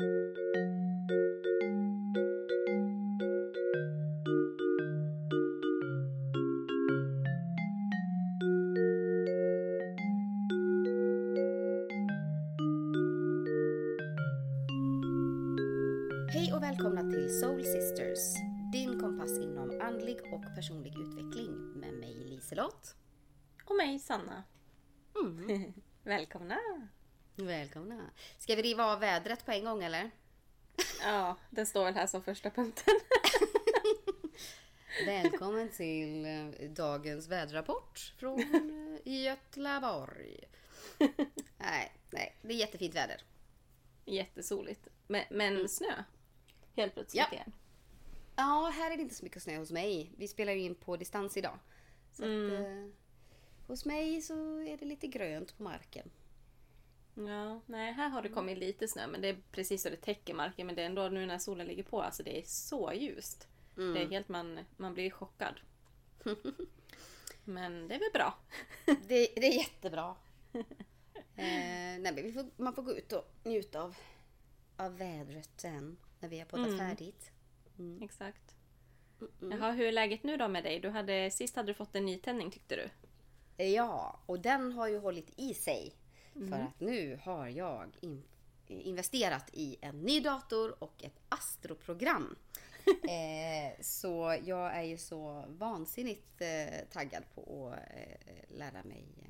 Hej och välkomna till Soul Sisters, din kompass inom andlig och personlig utveckling med mig Liselott. Och mig Sanna. Mm. Välkomna! Välkomna. Ska vi riva av vädret på en gång eller? Ja, den står väl här som första punkten. Välkommen till eh, dagens väderrapport från eh, Göteborg. Nej, nej, det är jättefint väder. Jättesoligt. Men, men snö. Helt plötsligt Ja. igen. Ja, här är det inte så mycket snö hos mig. Vi spelar ju in på distans idag. Så att, eh, hos mig så är det lite grönt på marken. Ja, nej, här har det kommit lite snö men det är precis så det täcker marken men det är ändå nu när solen ligger på, alltså det är så ljust. Det är helt man, man blir chockad. men det är väl bra. Det, det är jättebra. eh, nej, vi får, man får gå ut och njuta av, av vädret sen när vi har poddat färdigt. Exakt. Jaha, hur är läget nu då med dig? Du hade, sist hade du fått en nytändning tyckte du? Ja, och den har ju hållit i sig. För att nu har jag in, investerat i en ny dator och ett astroprogram. eh, så jag är ju så vansinnigt eh, taggad på att eh, lära mig eh,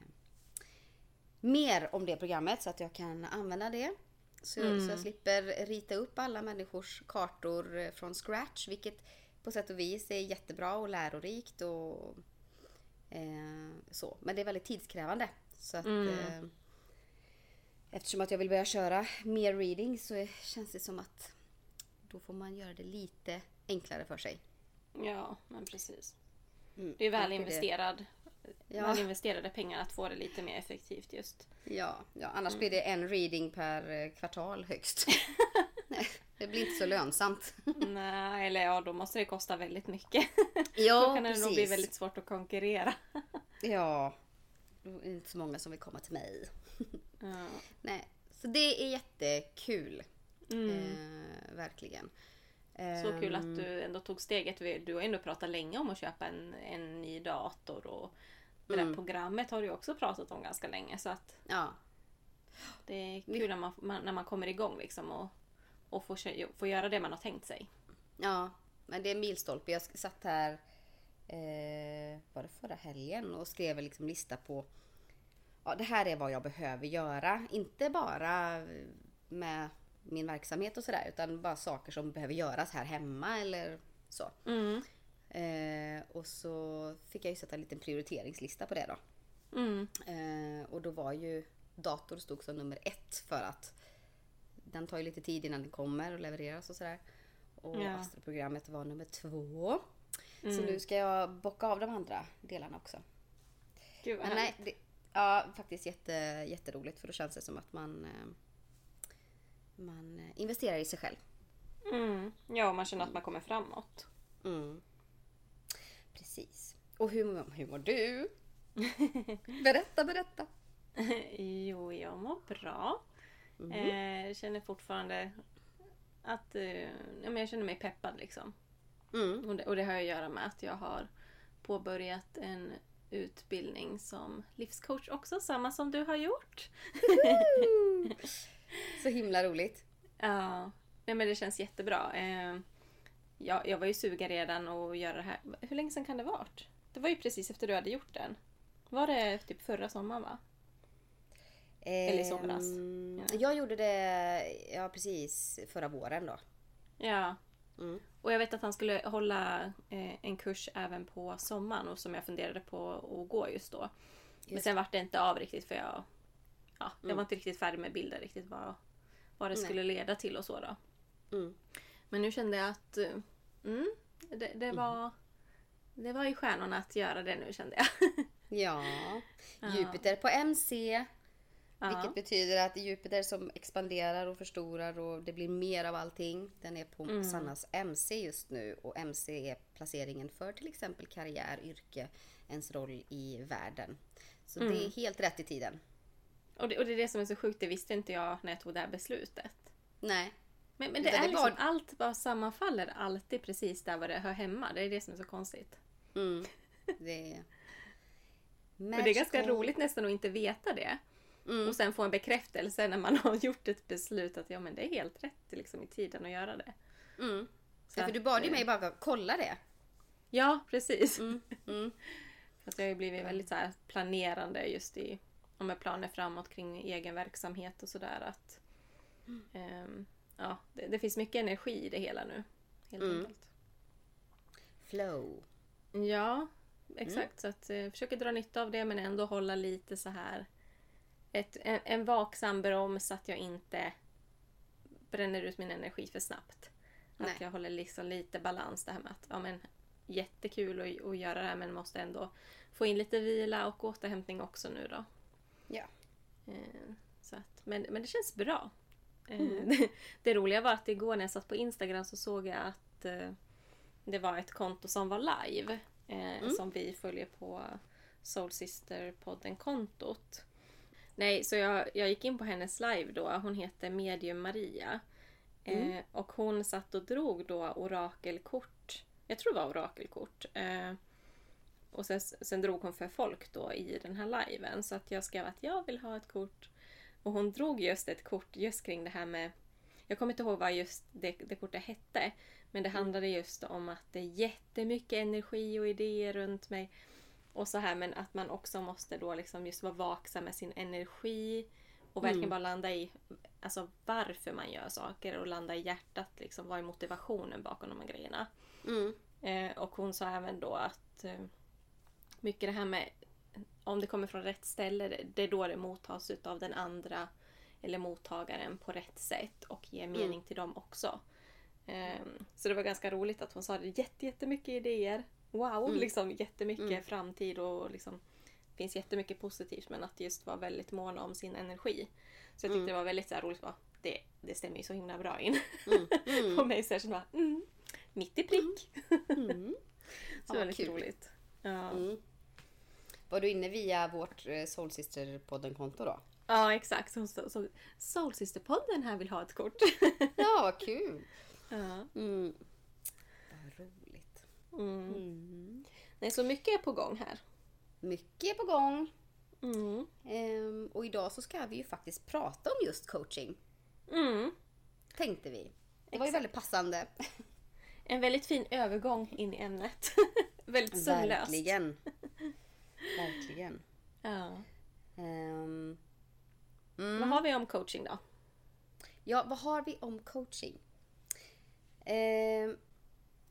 mer om det programmet så att jag kan använda det. Så, så jag slipper rita upp alla människors kartor eh, från scratch, vilket på sätt och vis är jättebra och lärorikt och eh, så. Men det är väldigt tidskrävande. Så att, eh, eftersom att jag vill börja köra mer reading så känns det som att då får man göra det lite enklare för sig. Ja, men precis. Mm, Det är väl investerad, Ja. väl investerade pengar att få det lite mer effektivt just. Ja, ja annars blir det en reading per eh, kvartal högst. Nej, det blir inte så lönsamt. Nej, eller ja, då måste det kosta väldigt mycket. Ja, då kan det nog bli precis. väldigt svårt att konkurrera. Ja, det är inte så många som vill komma till mig. Ja. Nej, så det är jättekul. Mm. Eh, verkligen. Så kul Ehm, att du ändå tog steget. Du har ändå pratat länge om att köpa en, en ny dator och det Mm. där programmet har du också pratat om ganska länge. Så att Ja, det är kul när man, när man kommer igång liksom och, och får, får göra det man har tänkt sig. ja, men det är en milstolpe. Jag satt här, eh, var det förra helgen och skrev en liksom lista på ja, det här är vad jag behöver göra. Inte bara med min verksamhet och sådär utan bara saker som behöver göras här hemma eller så. Mm. Eh, och så fick jag ju sätta en liten prioriteringslista på det då. Mm. Eh, och då var ju dator stod som nummer ett för att den tar ju lite tid innan den kommer och levereras och sådär. Och Ja. astroprogrammet var nummer två. Så Mm. nu ska jag bocka av de andra delarna också. Gud vad Men nej, det, ja, faktiskt jätte, jätteroligt för då känns det som att man, eh, man investerar i sig själv. Mm. Ja, man känner att man kommer framåt. Mm. Precis. Och hur, hur mår du? berätta, berätta. jo, jag mår bra. Mhm. Eh, känner fortfarande att eh, ja, men jag känner mig peppad liksom. Mm. Och det, och det har att göra med att jag har påbörjat en utbildning som livscoach också, samma som du har gjort. Så himla roligt. Ja, nej men det känns jättebra. Eh, jag, jag var ju sugen redan att göra det här. Hur länge sedan kan det varit? Det var ju precis efter du hade gjort den. Var det typ förra sommaren va? Eller i somras. Ehm, Ja. Jag gjorde det ja, precis förra våren då. Ja. Mm. Och jag vet att han skulle hålla eh, en kurs även på sommaren och som jag funderade på att gå just då. Men Just sen vart det inte av riktigt för jag... Ja, jag var inte riktigt färdig med bilden riktigt vad, vad det Nej. skulle leda till och så då. Mm. Men nu kände jag att eh, mm, det, det var... Det var i stjärnorna att göra det nu kände jag. Ja. Ja. Jupiter på MC. Ja. Vilket betyder att Jupiter som expanderar och förstorar och det blir mer av allting. Den är på Mm. Sannas MC just nu och MC är placeringen för till exempel karriär, yrke, ens roll i världen. Så det Mm. är helt rätt i tiden. Och det, och det är det som är så sjukt, det visste inte jag när jag tog det här beslutet. Nej. Men, men det Utan är det liksom, var- allt bara sammanfaller alltid precis där var det hör hemma. Det är det som är så konstigt. Mm. Det är... Och det är ganska roligt nästan att inte veta det. Mm. Och sen få en bekräftelse när man har gjort ett beslut att ja men det är helt rätt liksom, i tiden att göra det. Mm. Så Ja, för att, du bad ju eh, mig bara kolla det. Ja, precis. Mm. Mm. Fast jag har ju blivit väldigt så här planerande just i om med planer framåt kring egen verksamhet och sådär. att ehm, ja, det, det finns mycket energi i det hela nu. Helt Mm. enkelt. Flow. Ja, exakt. Så att eh, försöka dra nytta av det men ändå hålla lite så här ett, en, en vaksam broms så att jag inte bränner ut min energi för snabbt. Nej. Att jag håller liksom lite balans det här med att ja, men, jättekul att, att göra det här men måste ändå få in lite vila och återhämtning också nu då. Ja. Eh, så att, men, men det känns bra. Eh, Mm. det, det roliga var att igår när jag satt på Instagram så såg jag att eh, det var ett konto som var live. Mm. Som vi följer på Soul Sister-podden-kontot. Nej, så jag, jag gick in på hennes live då. Hon heter Medium Maria. Mm. Eh, och hon satt och drog då orakelkort. Jag tror det var orakelkort. Eh, och sen, sen drog hon för folk då i den här liven. Så att jag skrev att jag vill ha ett kort. Och hon drog just ett kort just kring det här med... Jag kommer inte ihåg vad just det, det kortet hette. Men det handlade just om att det är jättemycket energi och idéer runt mig. Och så här, men att man också måste då liksom just vara vaksam med sin energi. Och verkligen Mm. bara landa i alltså, varför man gör saker och landa i hjärtat. Liksom, vad är motivationen bakom de här grejerna? Mm. Eh, och hon sa även då att eh, mycket det här med om det kommer från rätt ställe, det- är då det mottas av den andra eller mottagaren på rätt sätt och ger mening Mm. till dem också. Eh, så det var ganska roligt att hon sa det jätte, jättemycket idéer. Wow, Mm. liksom jättemycket Mm. framtid och liksom finns jättemycket positivt men att just vara väldigt måna om sin energi. Så jag tyckte Mm. det var väldigt så här roligt. Bara, det, det stämmer ju så himla bra in Mm. Mm. på mig. Kände bara, mm, mitt i prick. Mm. Så Ja, väldigt kul. roligt. Ja. Mm. Var du inne via vårt eh, Soul Sister-podden-konto då? ja, exakt. Så, så, så Soul Sister-podden här vill ha ett kort. Ja, vad kul! ja. Mm. Vad mm. Nej, så mycket är på gång här. Mycket är på gång. Mm. Ehm, och idag så ska vi ju faktiskt prata om just coaching. Mm. Tänkte vi. Det var ju Exakt. väldigt passande. En väldigt fin övergång in i ämnet. väldigt sömlöst. Verkligen. Verkligen. Ja. Ehm, Vad mm. har vi om coaching då? Ja, vad har vi om coaching? Ehm,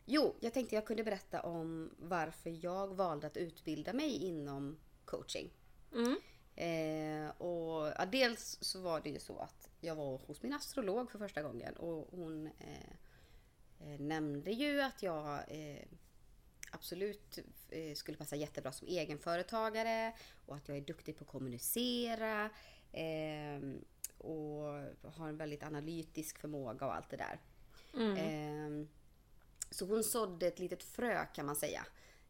jo, jag tänkte jag kunde berätta om varför jag valde att utbilda mig inom coaching. Mm. Eh, och, ja, dels så var det ju så att jag var hos min astrolog för första gången och hon eh, eh, nämnde ju att jag eh, absolut eh, skulle passa jättebra som egenföretagare och att jag är duktig på att kommunicera eh, och har en väldigt analytisk förmåga och allt det där. Mm. Så hon sådde ett litet frö kan man säga.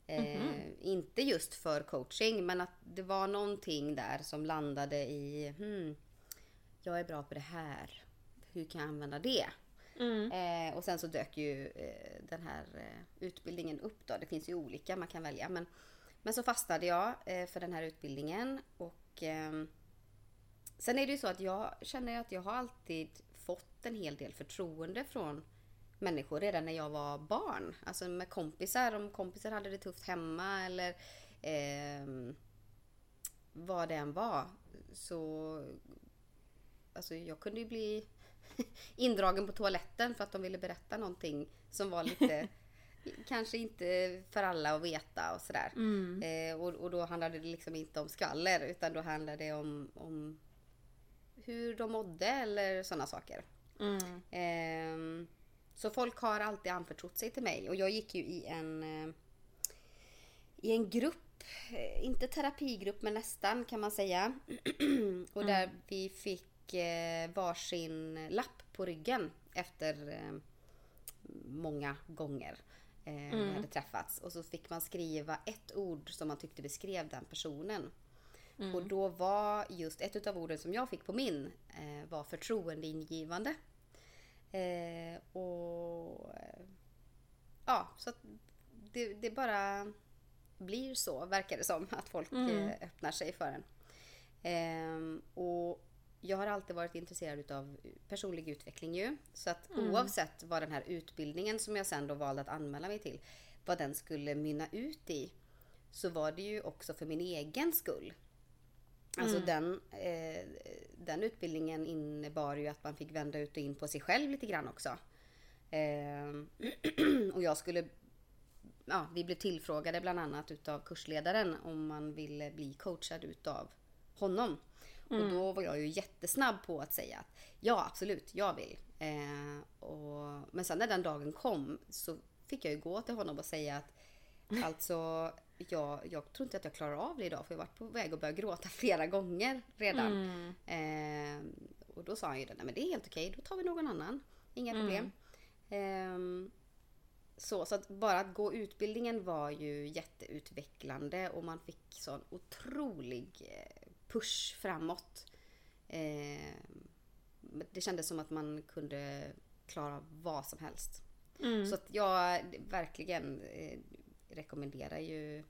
Eh, Mhm. Inte just för coaching men att det var någonting där som landade i hmm, Jag är bra på det här. Hur kan jag använda det? Mm. Eh, och sen så dök ju eh, den här eh, utbildningen upp då. Det finns ju olika man kan välja. Men, men så fastnade jag eh, för den här utbildningen. Och ehm, Sen är det ju så att jag känner att jag har alltid fått en hel del förtroende från människor redan när jag var barn. Alltså med kompisar. Om kompisar hade det tufft hemma eller ehm, vad det än var. Så Alltså jag kunde ju bli indragen på toaletten för att de ville berätta någonting som var lite Kanske inte för alla att veta och sådär. Mm. Eh, och, och då handlade det liksom inte om skvaller utan då handlade det om, om hur de mådde eller sådana saker. Mm. Ehm, så folk har alltid anförtrott sig till mig och jag gick ju i en eh, i en grupp, eh, inte terapigrupp men nästan kan man säga. och där vi fick eh, varsin lapp på ryggen efter många gånger eh, vi hade träffats. Och så fick man skriva ett ord som man tyckte beskrev den personen. Och då var just ett utav orden som jag fick på min eh, var förtroendeingivande. Eh, och eh, ja, så det, det bara blir så, verkar det som, att folk Mm. eh, öppnar sig för en. Ehm, och jag har alltid varit intresserad av personlig utveckling ju. Så att Mm. oavsett vad den här utbildningen som jag sen då valde att anmäla mig till, vad den skulle mynna ut i, så var det ju också för min egen skull. Alltså den, eh, den utbildningen innebar ju att man fick vända ut och in på sig själv lite grann också. Ehm, och jag skulle ja, vi blev tillfrågade bland annat utav kursledaren om man ville bli coachad utav honom. Och då var jag ju jättesnabb på att säga att ja absolut, jag vill. Eh, och, men sen när den dagen kom så fick jag ju gå till honom och säga att alltså jag, jag tror inte att jag klarar av det idag för jag har varit på väg att börja gråta flera gånger redan. Eh, och då sa han ju det, nej men det är helt okej, då tar vi någon annan. Inga problem. Ehm, så, så att bara att gå utbildningen var ju jätteutvecklande och man fick sån otrolig eh, push framåt. Ehm, det kändes som att man kunde klara vad som helst. Så att jag verkligen eh, rekommenderar ju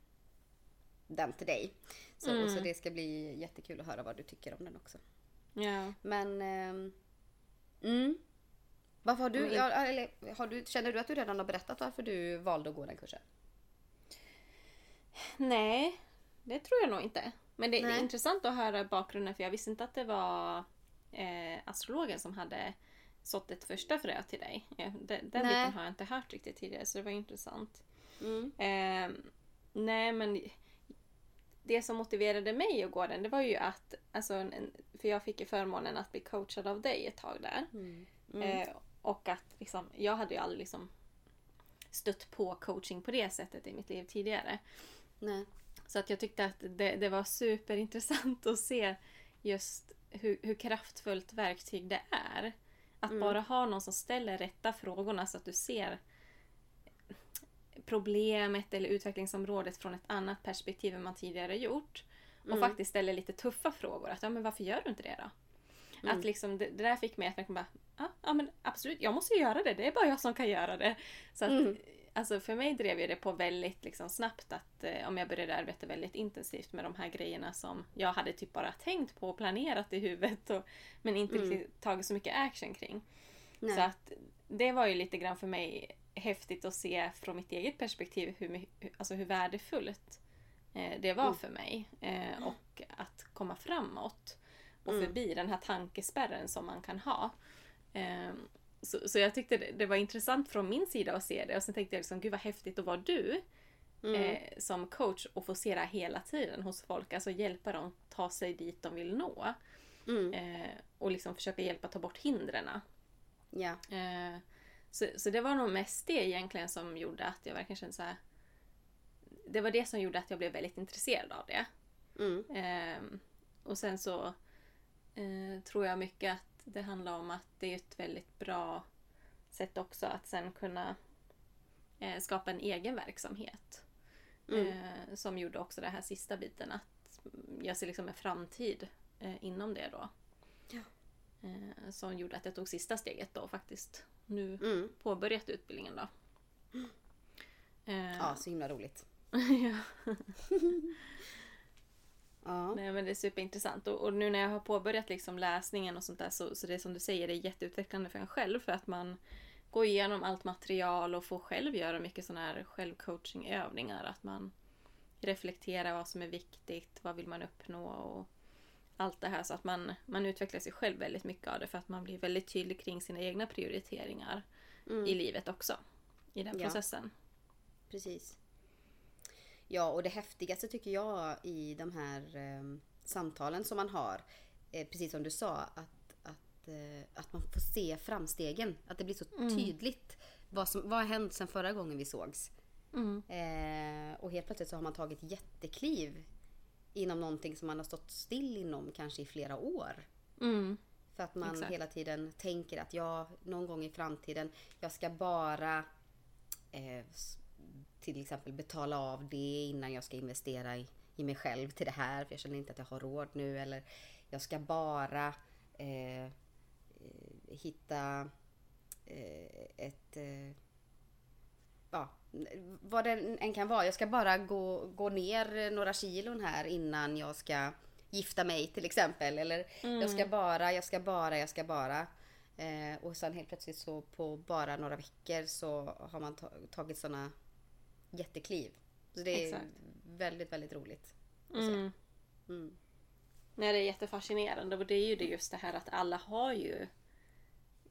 den till dig. Så, så det ska bli jättekul att höra vad du tycker om den också. Ja. Men... ehm, mm. Varför har du, Men- ja, eller, har du... Känner du att du redan har berättat varför du valde att gå den kursen? Nej, det tror jag nog inte. Men det, det är intressant att höra bakgrunden för jag visste inte att det var eh, astrologen som hade sått ett första frö till dig. Ja, den den biten har jag inte hört riktigt tidigare så det var intressant. Mm. Eh, nej men det som motiverade mig att gå den det var ju att, alltså, en, för jag fick ju förmånen att bli coachad av dig ett tag där. Eh, och att liksom, jag hade ju aldrig liksom stött på coaching på det sättet i mitt liv tidigare. Nej. Så att jag tyckte att det, det var superintressant att se just hur, hur kraftfullt verktyg det är. Att bara ha någon som ställer rätta frågorna så att du ser problemet eller utvecklingsområdet från ett annat perspektiv än man tidigare gjort. Och faktiskt ställer lite tuffa frågor. Att, ja, men varför gör du inte det då? Att liksom, det, det där fick mig att verkligen bara, ja, ja men absolut, jag måste göra det. Det är bara jag som kan göra det. Så att, alltså för mig drev ju det på väldigt liksom, snabbt att eh, om jag började arbeta väldigt intensivt med de här grejerna som jag hade typ bara tänkt på och planerat i huvudet. Och, men inte riktigt tagit så mycket action kring. Nej. Så att det var ju lite grann för mig häftigt att se från mitt eget perspektiv hur, alltså hur värdefullt eh, det var för mig. Eh, och att komma framåt och förbi den här tankespärren som man kan ha. Eh, så, så jag tyckte det, det var intressant från min sida att se det och sen tänkte jag liksom, gud vad häftigt att vara du eh, som coach och få se det här hela tiden hos folk. Alltså hjälpa dem ta sig dit de vill nå. Mm. Och liksom försöka hjälpa ta bort hindren. Ja. Så, så det var nog mest det egentligen som gjorde att jag verkligen kände så här. Det var det som gjorde att jag blev väldigt intresserad av det. Mm. Eh, och sen så eh, tror jag mycket att det handlar om att det är ett väldigt bra sätt också att sen kunna eh, skapa en egen verksamhet. Eh, som gjorde också den här sista biten att jag ser liksom en framtid eh, inom det då. Ja. Eh, som gjorde att jag tog sista steget då faktiskt. Nu Mm. påbörjat utbildningen då. Eh, Ja, så himla roligt. ja. Ja. Nej, men det är superintressant. Och, och nu när jag har påbörjat liksom läsningen och sånt där så, så det är som du säger, det är jätteutvecklande för en själv för att man går igenom allt material och får själv göra mycket sådana här självcoachingövningar. Att man reflekterar vad som är viktigt, vad vill man uppnå och allt det här. Så att man, man utvecklar sig själv väldigt mycket av det för att man blir väldigt tydlig kring sina egna prioriteringar i livet också. I den Ja. processen. Precis. Ja, och det häftigaste tycker jag i de här eh, samtalen som man har, eh, precis som du sa, att, att, eh, att man får se framstegen. Att det blir så tydligt vad som vad har hänt sedan förra gången vi sågs. Mm. Eh, och helt plötsligt så har man tagit jättekliv inom någonting som man har stått still inom kanske i flera år. Mm. För att man Exakt. hela tiden tänker att jag någon gång i framtiden, jag ska bara eh, till exempel betala av det innan jag ska investera i, i mig själv till det här. För jag känner inte att jag har råd nu. Eller jag ska bara eh, eh, hitta eh, ett eh, ja, vad det än kan vara. Jag ska bara gå, gå ner några kilon här innan jag ska gifta mig till exempel. Eller jag ska bara, jag ska bara, jag ska bara. Eh, och sen helt plötsligt så på bara några veckor så har man ta, tagit sådana jättekliv. Så det är Exakt. väldigt, väldigt roligt. Mm. Mm. Nej, det är jättefascinerande och det är ju det just det här att alla har ju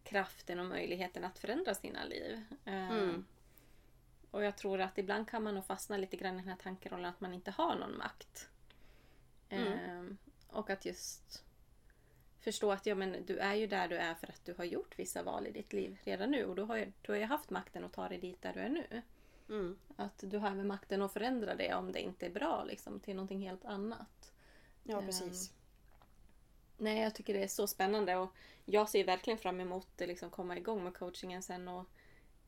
kraften och möjligheten att förändra sina liv. Eh, Mm. Och jag tror att ibland kan man nog fastna lite grann i den här tankerollen att man inte har någon makt. Mm. Eh, och att just förstå att ja, men du är ju där du är för att du har gjort vissa val i ditt liv redan nu och du har ju, du har ju haft makten att ta dig dit där du är nu. Mm. Att du har även makten att förändra det om det inte är bra liksom, till någonting helt annat. Ja, Ehm, precis. Nej, jag tycker det är så spännande och jag ser verkligen fram emot att liksom komma igång med coachingen sen. Och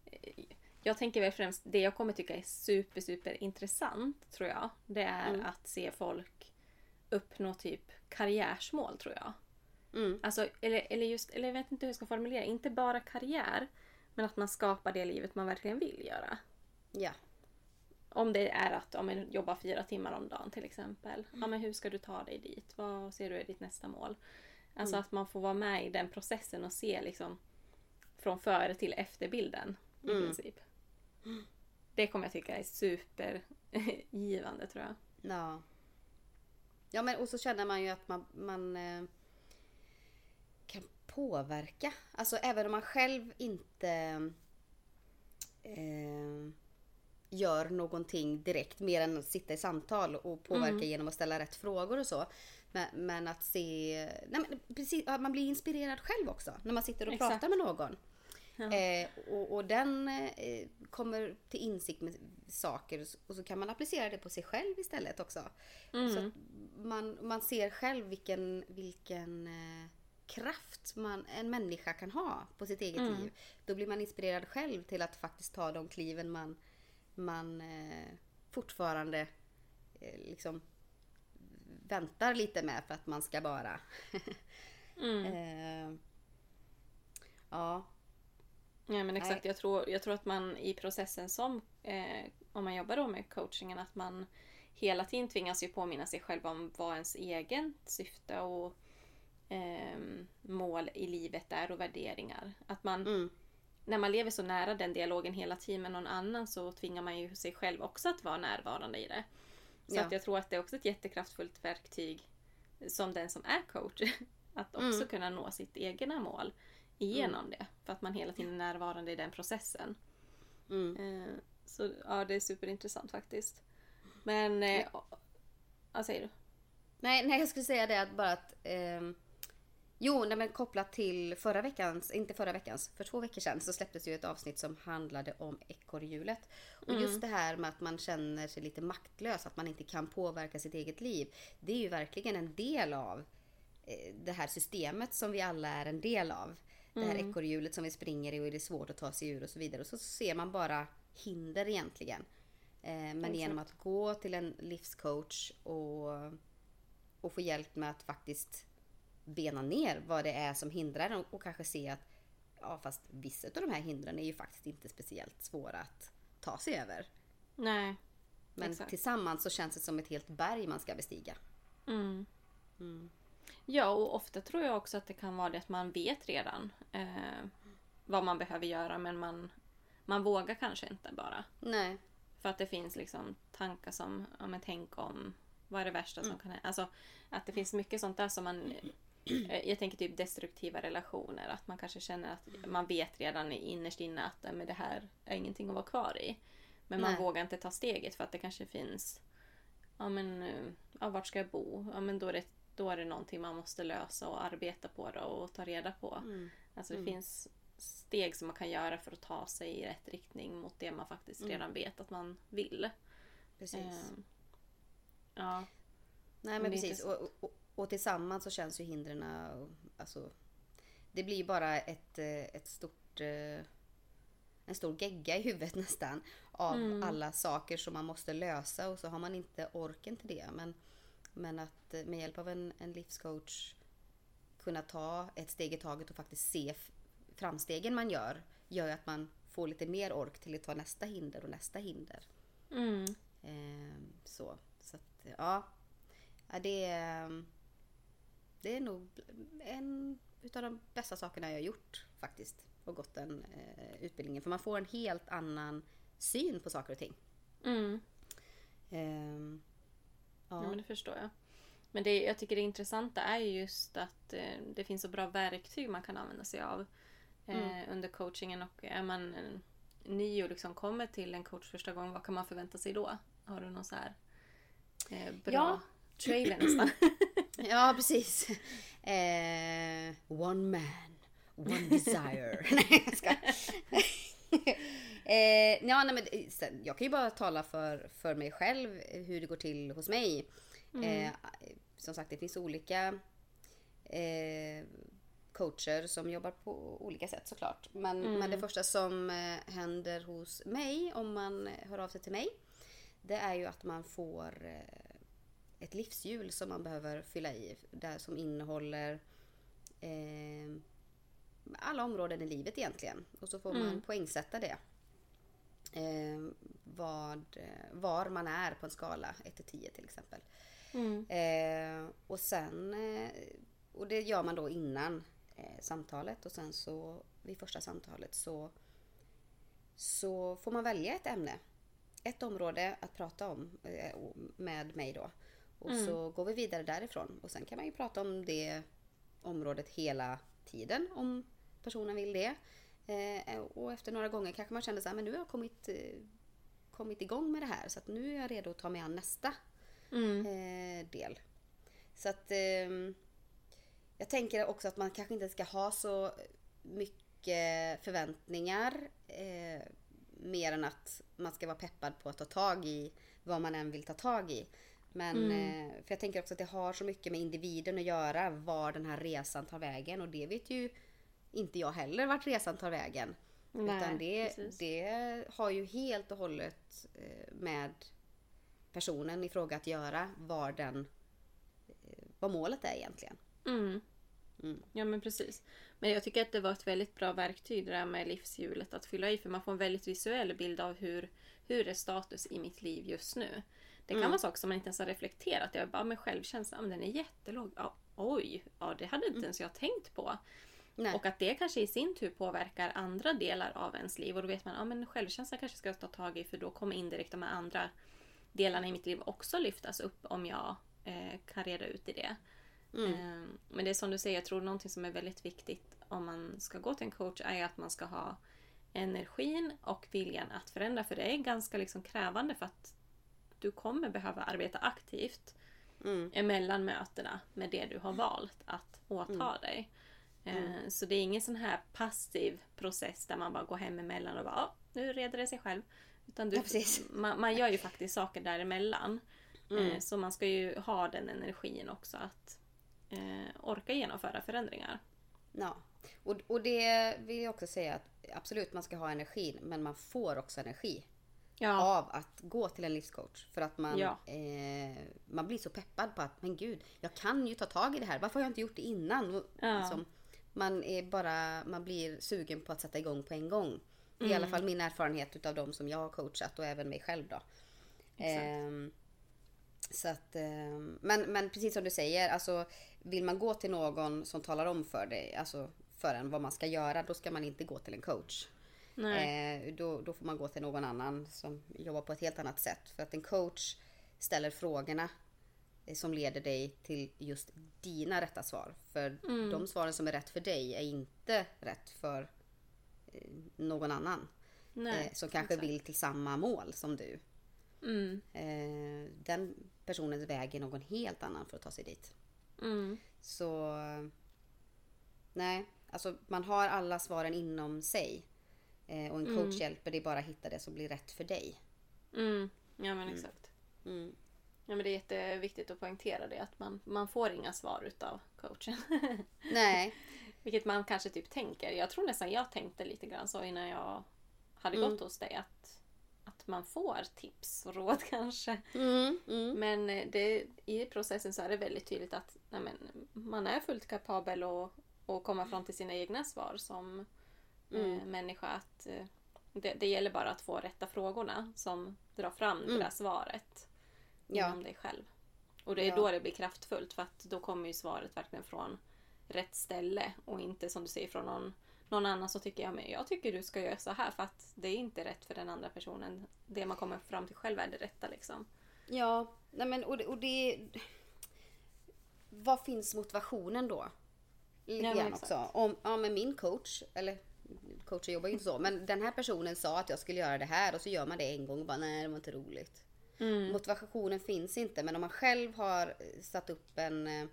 eh, jag tänker väl främst, det jag kommer tycka är super, super intressant tror jag. Det är Mm. att se folk uppnå typ karriärsmål tror jag. Mm. Alltså, eller, eller just, eller jag vet inte hur jag ska formulera, inte bara karriär. Men att man skapar det livet man verkligen vill göra. Ja. Om det är att ja, men, jobba fyra timmar om dagen till exempel. Ja, men hur ska du ta dig dit? Vad ser du är ditt nästa mål? Alltså att man får vara med i den processen och se liksom från före till efterbilden i Mm. princip. Det kommer jag tycka är supergivande tror jag. Ja. Ja men och så känner man ju att man, man eh, kan påverka. Alltså även om man själv inte eh, gör någonting direkt mer än att sitta i samtal och påverka Mm. genom att ställa rätt frågor och så. Men, men att se, nej men precis, man blir inspirerad själv också när man sitter och Exakt. pratar med någon. Ja. Eh, och, och den eh, kommer till insikt med saker och så kan man applicera det på sig själv istället också. Mm. Så man, man ser själv vilken, vilken eh, kraft man, en människa kan ha på sitt eget Mm. liv. Då blir man inspirerad själv till att faktiskt ta de kliven man, man eh, fortfarande eh, liksom väntar lite med för att man ska bara. Mm. eh, ja. Ja men exakt, jag tror, jag tror att man i processen som, eh, om man jobbar då med coachingen, att man hela tiden tvingas ju påminna sig själv om vad ens egen syfte och ehm, mål i livet är och värderingar. Att man, Mm. när man lever så nära den dialogen hela tiden med någon annan så tvingar man ju sig själv också att vara närvarande i det. Så Ja. att jag tror att det är också ett jättekraftfullt verktyg som den som är coach. Att också Mm. kunna nå sitt egna mål igenom det. För att man hela tiden är närvarande i den processen. Mm. Eh, Så ja, det är superintressant faktiskt. Men... Eh, vad säger du? Nej, nej, jag skulle säga det att bara att... ehm, jo, nej, men kopplat till förra veckans, inte förra veckans, för två veckor sedan så släpptes ju ett avsnitt som handlade om ekorrhjulet. Och Mm. just det här med att man känner sig lite maktlös, att man inte kan påverka sitt eget liv. Det är ju verkligen en del av eh, det här systemet som vi alla är en del av. Det här Mm. ekorrhjulet som vi springer i och det är svårt att ta sig ur och så vidare. Och så ser man bara hinder egentligen. Eh, men Exakt. genom att gå till en livscoach och, och få hjälp med att faktiskt bena ner vad det är som hindrar och, och kanske se att ja, fast vissa av de här hindren är ju faktiskt inte speciellt svåra att ta sig över. Nej. Men Exakt. tillsammans så känns det som ett helt berg man ska bestiga. Mm. Mm. Ja, och ofta tror jag också att det kan vara det att man vet redan eh, vad man behöver göra men man, man vågar kanske inte bara. Nej. För att det finns liksom tankar som, ja men tänk om, vad är det värsta som kan hända? Alltså att det finns mycket sånt där som man, eh, jag tänker typ destruktiva relationer. Att man kanske känner att man vet redan innerst inne att "Nej, men det här är ingenting att vara kvar i. Men man Nej. vågar inte ta steget för att det kanske finns, ja men, eh, ja, vart ska jag bo? Ja men då är det, då är det någonting man måste lösa och arbeta på det och ta reda på. Mm. Alltså det Mm. finns steg som man kan göra för att ta sig i rätt riktning mot det man faktiskt Mm. redan vet att man vill. Precis. Ehm, ja. Nej men, precis. Och, och, och tillsammans så känns ju hindren, alltså, det blir bara ett, eh, ett stort, eh, en stor gegga i huvudet nästan. Av Mm. alla saker som man måste lösa och så har man inte orken till det. Men, men att eh, med hjälp av en, en livscoach kunna ta ett steg i taget och faktiskt se framstegen man gör gör att man får lite mer ork till att ta nästa hinder och nästa hinder. Mm. Ehm, så. Så att, ja. ja det, är, det är nog en utav de bästa sakerna jag har gjort faktiskt. Och gått den eh, utbildningen. För man får en helt annan syn på saker och ting. Mm. Ehm, Ja. ja. men det förstår jag. Men det, jag tycker det intressanta är ju just att eh, det finns så bra verktyg man kan använda sig av eh, under coachingen. Och är man eh, ny och liksom kommer till en coach första gången, vad kan man förvänta sig då? Har du någon så här eh, bra Ja. trailer nästan? Ja, precis. Eh, one man, one desire. nej, jag ska. eh, ja, nej, men det- sen, jag kan ju bara tala för, för mig själv hur det går till hos mig. Eh, som sagt, det finns olika eh, coacher som jobbar på olika sätt såklart. Men, men det första som eh, händer hos mig om man eh, hör av sig till mig. Det är ju att man får eh, ett livshjul som man behöver fylla i. Där som innehåller eh, alla områden i livet egentligen. Och så får man poängsätta det. Eh, vad, eh, var man är på en skala 1 till 10 till exempel. Mm. Eh, och sen, eh, och det gör man då innan eh, samtalet och sen så vid första samtalet så, så får man välja ett ämne. Ett område att prata om med mig då. Och så går vi vidare därifrån. Och sen kan man ju prata om det området hela tiden om personen vill det. Eh, och efter några gånger kanske man känner så här, men nu har jag kommit, eh, kommit igång med det här så att nu är jag redo att ta mig an nästa Mm. eh, del. Så att ehm, jag tänker också att man kanske inte ska ha så mycket förväntningar. Eh, mer än att man ska vara peppad på att ta tag i vad man än vill ta tag i. Men eh, för jag tänker också att det har så mycket med individen att göra var den här resan tar vägen och det vet ju inte jag heller vart resan tar vägen. Nej, Utan det, precis. det har ju helt och hållet eh, med personen i fråga att göra var den, eh, vad målet är egentligen. Mm. Mm. Ja men precis. Men jag tycker att det var ett väldigt bra verktyg det där med livshjulet att fylla i för man får en väldigt visuell bild av hur, hur är status i mitt liv just nu. Det kan Mm. vara saker som man inte ens har reflekterat över. Bara med självkänslan, men den är jättelåg. Ja, oj, ja, det hade inte ens jag tänkt på. Mm. Nej. Och att det kanske i sin tur påverkar andra delar av ens liv. Och då vet man, ja men kanske ska jag ta tag i för då kommer indirekt de här andra delarna i mitt liv också lyftas upp om jag eh, kan reda ut i det. Mm. Eh, Men det är som du säger, jag tror någonting som är väldigt viktigt om man ska gå till en coach är att man ska ha energin och viljan att förändra. För det är ganska liksom krävande för att du kommer behöva arbeta aktivt Mm. emellan mötena med det du har valt att åta dig. Eh, Så det är ingen sån här passiv process där man bara går hem emellan och bara "Ja, nu reder det sig själv. Utan du, Ja, man, man gör ju faktiskt saker däremellan. Mm. Eh, Så man ska ju ha den energin också att eh, orka genomföra förändringar. Ja. Och, och det vill jag också säga att absolut man ska ha energin men man får också energi Ja, av att gå till en livscoach. För att man, Ja. eh, man blir så peppad på att men gud, jag kan ju ta tag i det här. Varför har jag inte gjort det innan? Och, Ja. liksom, man, är bara, man blir sugen på att sätta igång på en gång. Är i Mm. alla fall min erfarenhet utav de som jag har coachat och även mig själv då. Ehm, så att, ehm, men, men precis som du säger, alltså, vill man gå till någon som talar om för dig, alltså för en vad man ska göra, då ska man inte gå till en coach. nej. Eh, då, då får man gå till någon annan som jobbar på ett helt annat sätt. För att en coach ställer frågorna som leder dig till just dina rätta svar. För Mm. de svaren som är rätt för dig är inte rätt för eh, någon annan. nej. eh, som kanske exakt. vill till samma mål som du. Mm, Eh, den personens väg är någon helt annan för att ta sig dit. mm, Så nej, alltså man har alla svaren inom sig. Eh, och en coach Mm. hjälper dig bara hitta det som blir rätt för dig. mm. Ja men exakt. Mm. Ja, men det är jätteviktigt att poängtera det att man, man får inga svar utav coachen. Nej, Vilket man kanske typ tänker. Jag tror nästan jag tänkte lite grann så innan jag hade Mm. gått hos dig. Att, att man får tips och råd kanske. mm, mm. Men eh, det, i processen så är det väldigt tydligt att nej men, man är fullt kapabel att, att komma fram till sina egna svar som, eh, människa att eh, det, det gäller bara att få rätta frågorna som drar fram det där svaret Ja. inom dig själv. Och det är Ja. då det blir kraftfullt för att då kommer ju svaret verkligen från rätt ställe och inte som du säger från någon, någon annan så tycker jag men jag tycker du ska göra så här för att det är inte rätt för den andra personen. Det man kommer fram till själv är det rätta liksom. Ja, nej men och det, och det... Var finns motivationen då? Lite grann också. Om, ja, men min coach, eller coacher jobbar ju inte så, men den här personen sa att jag skulle göra det här och så gör man det en gång och bara nej det var inte roligt. Motivationen finns inte men om man själv har satt upp en eh,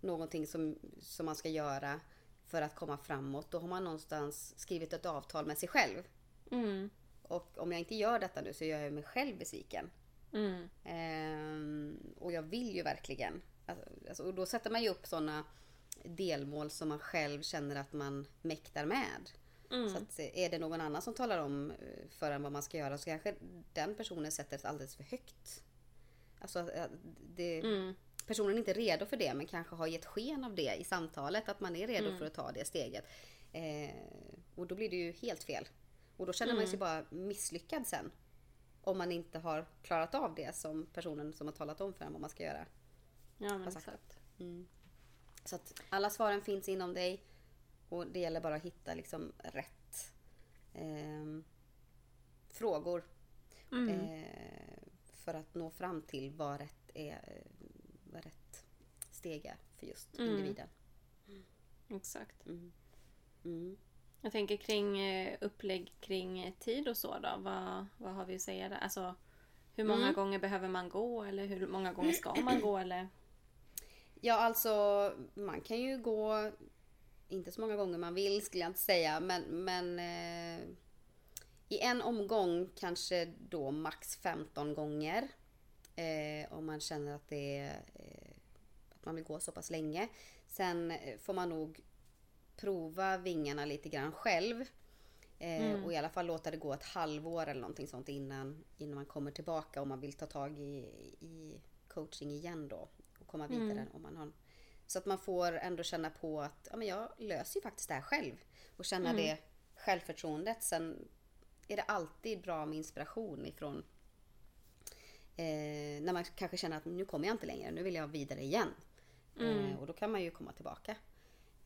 någonting som, som man ska göra för att komma framåt då har man någonstans skrivit ett avtal med sig själv. Mm. Och om jag inte gör detta nu så gör jag mig själv besviken. Mm. Ehm, och jag vill ju verkligen. Alltså, och då sätter man ju upp sådana delmål som man själv känner att man mäktar med. Mm. Så att eh, är det någon annan som talar om eh, för en vad man ska göra så kanske den personen sätter ett alldeles för högt. Alltså att det, Mm. personen är inte redo för det men kanske har gett sken av det i samtalet att man är redo Mm. för att ta det steget. Eh, och då blir det ju helt fel. Och då känner man Mm. sig bara misslyckad sen. Om man inte har klarat av det som personen som har talat om för en vad man ska göra. Ja men exakt. Så att alla svaren finns inom dig och det gäller bara att hitta liksom rätt ehm, frågor Mm. eh, för att nå fram till vad rätt, är, eh, vad rätt steg är för just Mm. individen. Exakt. Mm. Jag tänker kring eh, upplägg kring eh, tid och så då. Vad, vad har vi att säga där? Alltså hur många Mm. gånger behöver man gå eller hur många gånger ska man gå eller? Ja, alltså man kan ju gå inte så många gånger man vill skulle jag inte säga, men, men eh, i en omgång kanske då max 15 gånger. Eh, om man känner att det är, eh, att man vill gå så pass länge. Sen eh, får man nog prova vingarna lite grann själv. Eh, Och i alla fall låta det gå ett halvår eller någonting sånt innan, innan man kommer tillbaka om man vill ta tag i, i coaching igen då. Och komma vidare om man har så att man får ändå känna på att ja, men jag löser ju faktiskt det här själv. Och känna det självförtroendet. Sen är det alltid bra med inspiration ifrån eh, när man kanske känner att nu kommer jag inte längre, nu vill jag vidare igen. Eh, och då kan man ju komma tillbaka.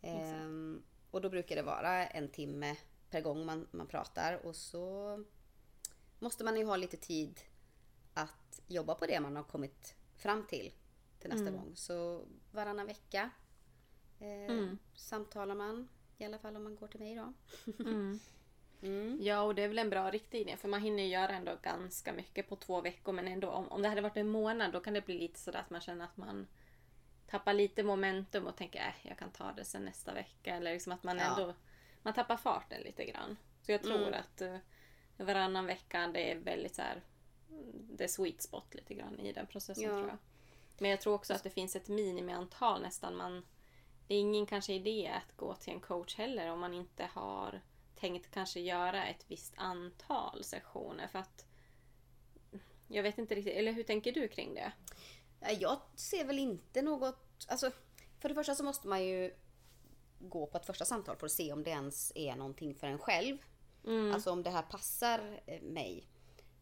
Ehm, och då brukar det vara en timme per gång man, man pratar och så måste man ju ha lite tid att jobba på det man har kommit fram till till nästa gång. Så varannan vecka eh, samtalar man, i alla fall om man går till mig då. Mm. Ja, och det är väl en bra riktlinje för man hinner ju göra ändå ganska mycket på två veckor men ändå om, om det hade varit en månad då kan det bli lite sådär att man känner att man tappar lite momentum och tänker äh, jag kan ta det sen nästa vecka eller liksom att man Ja. ändå man tappar farten lite grann. Så jag tror Mm. att uh, varannan vecka det är väldigt så här det är sweet spot lite grann i den processen Ja. tror jag. Men jag tror också att det finns ett minimiantal nästan man det är ingen kanske idé att gå till en coach heller om man inte har tänkt kanske göra ett visst antal sessioner för att jag vet inte riktigt, eller hur tänker du kring det? Jag ser väl inte något... Alltså, för det första så måste man ju gå på ett första samtal för att se om det ens är någonting för en själv. Alltså om det här passar eh, mig.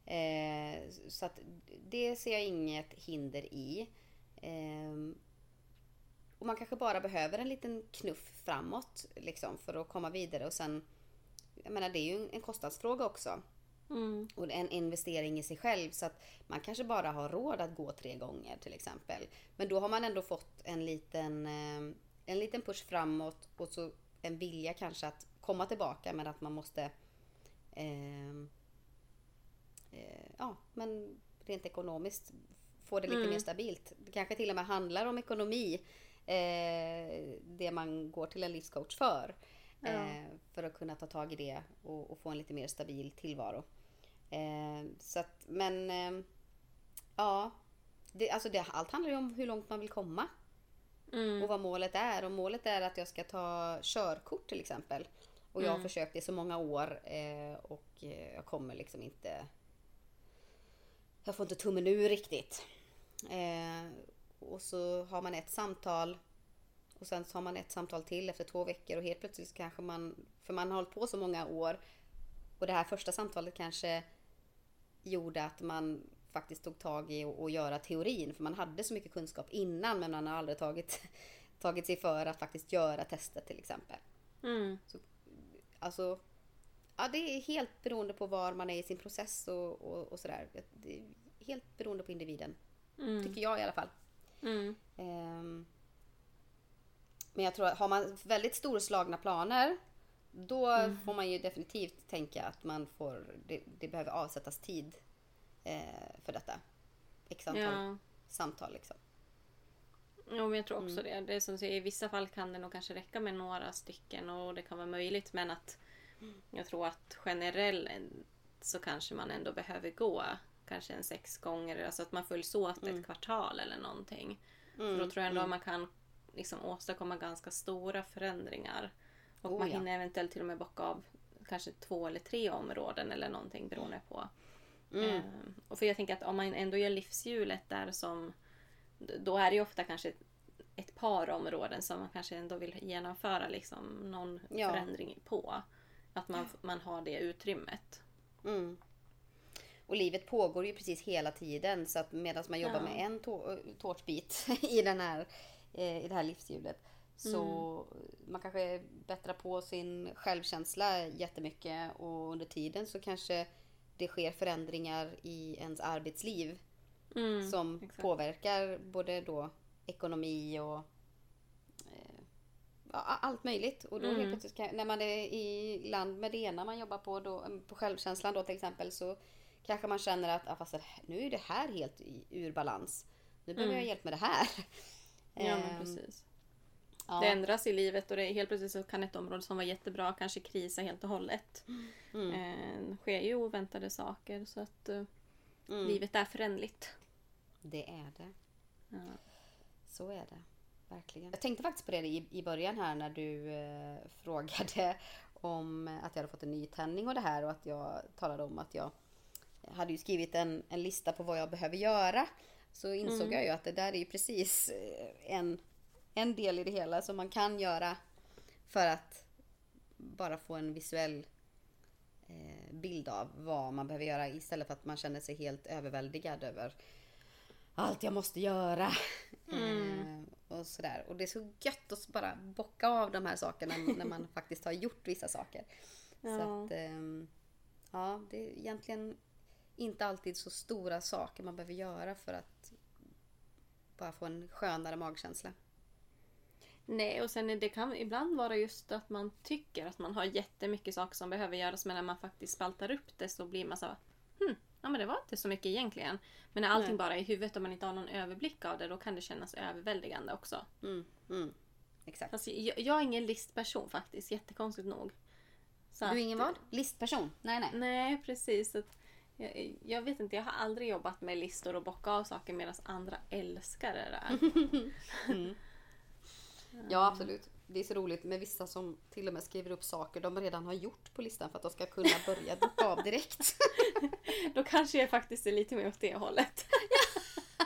Eh, så att det ser jag inget hinder i. Ehm, och man kanske bara behöver en liten knuff framåt liksom, för att komma vidare och sen... Jag menar det är ju en kostnadsfråga också. Mm. Och en investering i sig själv så att man kanske bara har råd att gå tre gånger till exempel. Men då har man ändå fått en liten, eh, en liten push framåt och så en vilja kanske att komma tillbaka men att man måste eh, eh, ja, men rent ekonomiskt få det lite mer stabilt. Det kanske till och med handlar om ekonomi, eh, det man går till en livscoach för. Eh, för att kunna ta tag i det och, och få en lite mer stabil tillvaro. Eh, så att, men eh, ja, det, alltså det, allt handlar ju om hur långt man vill komma. Mm. Och vad målet är. Och målet är att jag ska ta körkort till exempel. Och jag har försökt i så många år eh, och eh, jag kommer liksom inte... Jag får inte tummen ur riktigt. Eh, och så har man ett samtal Och sen så har man ett samtal till efter två veckor och helt plötsligt kanske man, för man har hållit på så många år och det här första samtalet kanske gjorde att man faktiskt tog tag i att göra teorin. För man hade så mycket kunskap innan men man har aldrig tagit, tagit sig för att faktiskt göra testet till exempel. Mm. Så, alltså, ja, det är helt beroende på var man är i sin process och, och, och sådär. Det är helt beroende på individen. Mm. Tycker jag i alla fall. Mm. Ehm, men jag tror att har man väldigt storslagna planer då Mm. får man ju definitivt tänka att man får, det, det behöver avsättas tid eh, för detta. X antal Ja. samtal liksom. Jo, men jag tror Mm. också det. det är som säger, I vissa fall kan det nog kanske räcka med några stycken och det kan vara möjligt. Men att Mm. jag tror att generellt så kanske man ändå behöver gå kanske en sex gånger. Alltså att man följs åt Mm. ett kvartal eller någonting. För då tror jag ändå man kan liksom åstadkomma ganska stora förändringar. Och Oh, man ja. hinner eventuellt till och med bocka av kanske två eller tre områden eller någonting beroende på. Mm. Eh, och för jag tänker att om man ändå gör livshjulet där som... Då är det ju ofta kanske ett, ett par områden som man kanske ändå vill genomföra liksom någon Ja. förändring på. Att man, man har det utrymmet. Mm. Och livet pågår ju precis hela tiden så att medan man jobbar Ja. med en tå- tårtbit i, den här, eh, i det här livshjulet så man kanske bättrar på sin självkänsla jättemycket och under tiden så kanske det sker förändringar i ens arbetsliv Mm, som exakt. påverkar både då ekonomi och eh, ja, allt möjligt. Och då helt Mm. plötsligt kan, när man är i land med det ena man jobbar på, då, på självkänslan då till exempel, så kanske man känner att ah, fast nu är det här helt ur balans. Nu behöver Mm. jag hjälp med det här. Ja, men Ehm, precis. ja. Det ändras i livet och det, helt plötsligt så kan ett område som var jättebra kanske krisa helt och hållet. Mm. Eh, Det sker ju oväntade saker så att eh, Mm. livet är föränderligt. Det är det. Ja. Så är det. Verkligen. Jag tänkte faktiskt på det i, i början här när du eh, frågade om att jag hade fått en ny tändning och det här och att jag talade om att jag hade ju skrivit en, en lista på vad jag behöver göra. Så insåg Mm. jag ju att det där är ju precis eh, en, en del i det hela som man kan göra för att bara få en visuell eh, bild av vad man behöver göra istället för att man känner sig helt överväldigad över allt jag måste göra. Mm. Eh, och sådär. Och det är så gött att bara bocka av de här sakerna när man faktiskt har gjort vissa saker. Så Ja. att, ehm, ja, det är egentligen inte alltid så stora saker man behöver göra för att bara få en skönare magkänsla. Nej, och sen det kan ibland vara just att man tycker att man har jättemycket saker som behöver göras men när man faktiskt spaltar upp det så blir man så hm, ja men det var inte så mycket egentligen. Men när allting Nej. bara är i huvudet och man inte har någon överblick av det då kan det kännas överväldigande också. Mm, mm, exakt. Alltså, jag, jag är ingen listperson faktiskt, jättekonstigt nog. Så du är ingen vad? Listperson? Nej, nej. Nej, precis. Att jag, jag vet inte, jag har aldrig jobbat med listor och bocka av saker medan andra älskar det där. Ja, absolut. Det är så roligt med vissa som till och med skriver upp saker de redan har gjort på listan för att de ska kunna börja bocka av direkt. Då kanske jag faktiskt är lite mer åt det hållet.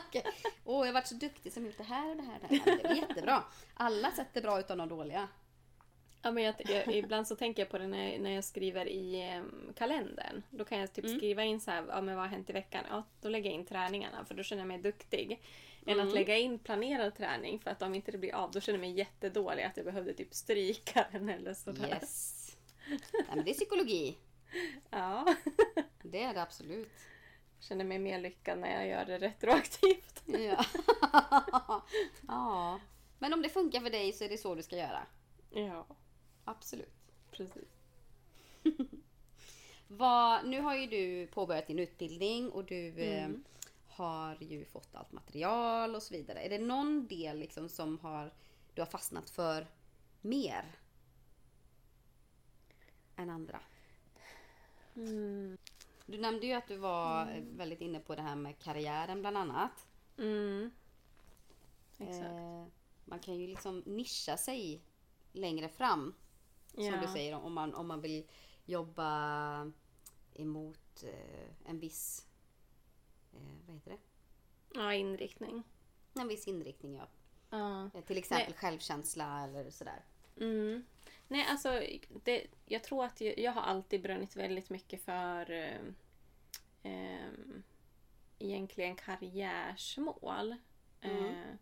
Okej. Åh, jag har varit så duktig som gjort det här och det här och det här. Det är jättebra. Alla sätt är bra utan de dåliga. Ja, men jag, jag, ibland så tänker jag på det när, när jag skriver i em, kalendern. Då kan jag typ skriva in så här, ja men vad har hänt i veckan? Ja, då lägger jag in träningarna för då känner jag mig duktig. Än att lägga in planerad träning för att om inte det blir av då känner jag mig jättedålig att jag behövde typ stryka den eller sådär. Yes. Nej, men det är psykologi. Ja. Det är det absolut. Känner mig mer lyckad när jag gör det retroaktivt. Ja. ja. Men om det funkar för dig så är det så du ska göra. Ja, Absolut. precis. Vad, nu har ju du påbörjat din utbildning och du eh, Mm. har ju fått allt material och så vidare. Är det någon del liksom som har, du har fastnat för mer än andra? Mm. Du nämnde ju att du var eh, väldigt inne på det här med karriären bland annat. Mm. Exakt. Eh, man kan ju liksom nischa sig längre fram. Som Ja. du säger, om man, om man vill jobba emot eh, en viss, eh, vad heter det? Ja, inriktning. En viss inriktning, ja. Ja. Eh, Till exempel självkänsla eller sådär. Mm. Nej, alltså det, jag tror att jag, jag har alltid brunnit väldigt mycket för eh, ehm, egentligen karriärsmål. Mm. Eh,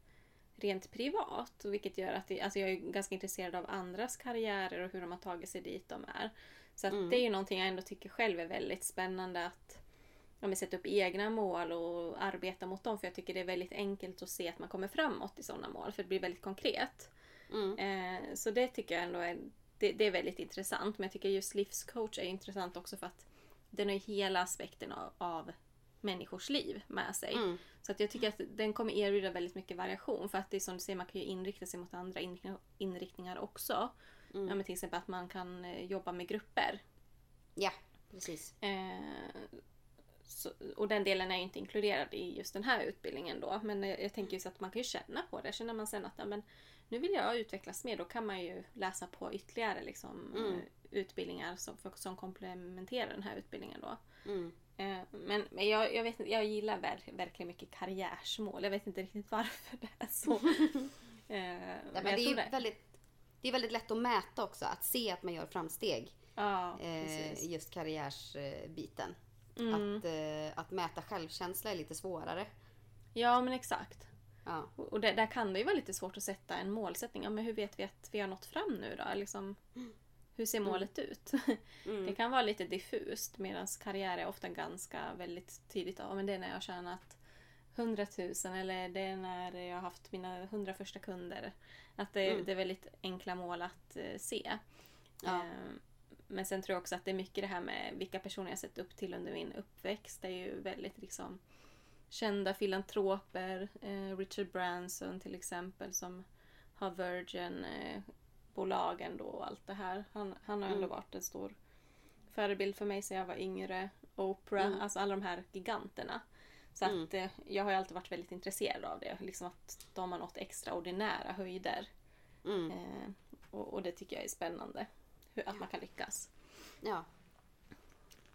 rent privat. Vilket gör att det, alltså jag är ganska intresserad av andras karriärer och hur de har tagit sig dit de är. Så Mm. det är ju någonting jag ändå tycker själv är väldigt spännande att ja, sätta upp egna mål och arbeta mot dem. För jag tycker det är väldigt enkelt att se att man kommer framåt i sådana mål. För det blir väldigt konkret. Mm. Eh, så det tycker jag ändå är, det, det är väldigt intressant. Men jag tycker just livscoach är intressant också för att den har hela aspekten av, av människors liv med sig. Mm. Så att jag tycker att den kommer erbjuda väldigt mycket variation. För att det är som du säger, man kan ju inrikta sig mot andra inriktningar, också. Mm. Ja, men till exempel att man kan eh, jobba med grupper. Ja, precis. Eh, så, och den delen är ju inte inkluderad i just den här utbildningen då. Men jag, jag tänker just att man kan ju känna på det. Känner man sen att ja, men, nu vill jag utvecklas mer, då kan man ju läsa på ytterligare liksom, Mm. eh, utbildningar som, som komplementerar den här utbildningen då. Mm. Eh, men men jag, jag, vet, inte- jag gillar ver, verkligen mycket karriärsmål. Jag vet inte riktigt varför det är så. Eh, Ja, men men jag det, är ju väldigt, det är väldigt lätt att mäta också, att se att man gör framsteg. Ja, Eh, just karriärsbiten. Mm. Att, eh, att mäta självkänsla är lite svårare. Ja, men exakt. Ja. Och och där, där kan det ju vara lite svårt att sätta en målsättning. Ja, men hur vet vi att vi har nått fram nu då? Liksom, hur ser målet ut? Mm. Det kan vara lite diffust medan karriär är ofta ganska väldigt tydligt. Ja, men det är när jag har tjänat 100 000 eller det är när jag har haft mina 100 första kunder. Att det, Mm. det är väldigt enkla mål att eh, se. Ja. Eh, men sen tror jag också att det är mycket det här med vilka personer jag sett upp till under min uppväxt. Det är ju väldigt liksom kända filantroper. Eh, Richard Branson till exempel som har Virgin-bolagen då och allt det här. Han, han har ändå Mm. varit en stor förebild för mig sedan jag var yngre. Oprah, Mm. alltså alla de här giganterna. Så Mm. att eh, jag har alltid varit väldigt intresserad av det. Liksom att de har nått extraordinära höjder. Mm. Eh, och, och det tycker jag är spännande. Hur, att man kan lyckas. ja.